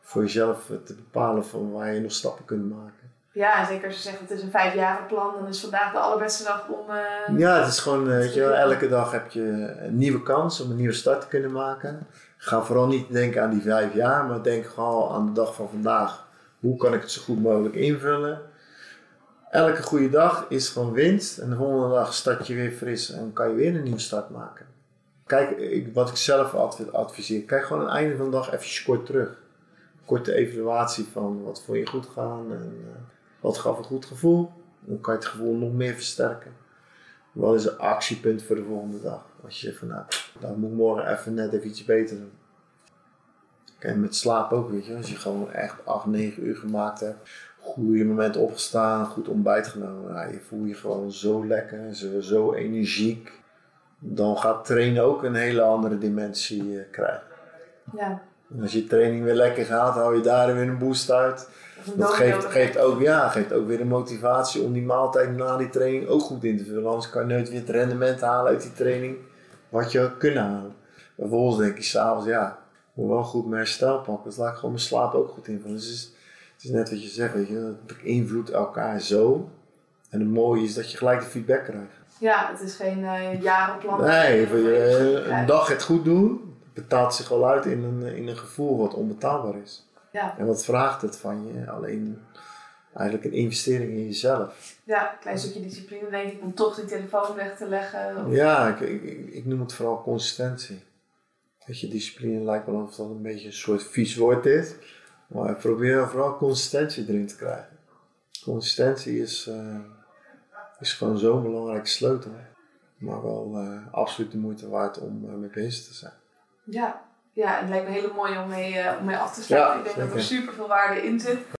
voor jezelf te bepalen van waar je nog stappen kunt maken. Ja, en zeker als je zegt het is een vijfjarig plan, dan is vandaag de allerbeste dag om. Uh, ja, het is gewoon, weet je, elke dag heb je een nieuwe kans om een nieuwe start te kunnen maken. Ga vooral niet denken aan die vijf jaar, maar denk gewoon aan de dag van vandaag hoe kan ik het zo goed mogelijk invullen? Elke goede dag is gewoon winst. En de volgende dag start je weer fris en kan je weer een nieuwe start maken. Kijk, ik, wat ik zelf adviseer, kijk gewoon aan het einde van de dag even kort terug. Korte evaluatie van wat vond je goed gaan en uh, wat gaf een goed gevoel. Dan kan je het gevoel nog meer versterken. Wat is een actiepunt voor de volgende dag? Als je zegt van nou, dan moet ik morgen even net even iets beter doen. En met slaap ook, weet je. Als je gewoon echt 8, 9 uur gemaakt hebt. Goede moment opgestaan, goed ontbijt genomen. Ja, je voelt je gewoon zo lekker, zo, zo energiek. Dan gaat trainen ook een hele andere dimensie uh, krijgen. Ja. En als je training weer lekker gaat, hou je daar weer een boost uit. Dat geeft, geeft, ook, ja, geeft ook weer de motivatie om die maaltijd na die training ook goed in te vullen. Anders kan je nooit weer het rendement halen uit die training wat je kunnen halen. Vervolgens denk je s'avonds, ja, moet wel goed mijn herstel pakken. Dus laat ik gewoon mijn slaap ook goed invullen. Dus het is, het is net wat je zegt, weet je, beïnvloedt elkaar zo. En het mooie is dat je gelijk de feedback krijgt. Ja, het is geen uh, jarenplan. Nee, je, een dag het goed doen, betaalt zich wel uit in een, in een gevoel wat onbetaalbaar is. Ja. En wat vraagt het van je? Alleen eigenlijk een investering in jezelf. Ja, een klein stukje discipline denk ik om toch die telefoon weg te leggen. Ja, ik, ik, ik noem het vooral consistentie. Weet je, discipline lijkt wel of dat een beetje een soort vies woord is. Maar ik probeer vooral consistentie erin te krijgen. Consistentie is, uh, is gewoon zo'n belangrijke sleutel. Maar wel uh, absoluut de moeite waard om uh, mee bezig te zijn. Ja, ja, het lijkt me heel mooi om mee, om mee af te sluiten. Ja, ik denk dat er super veel waarde in zit.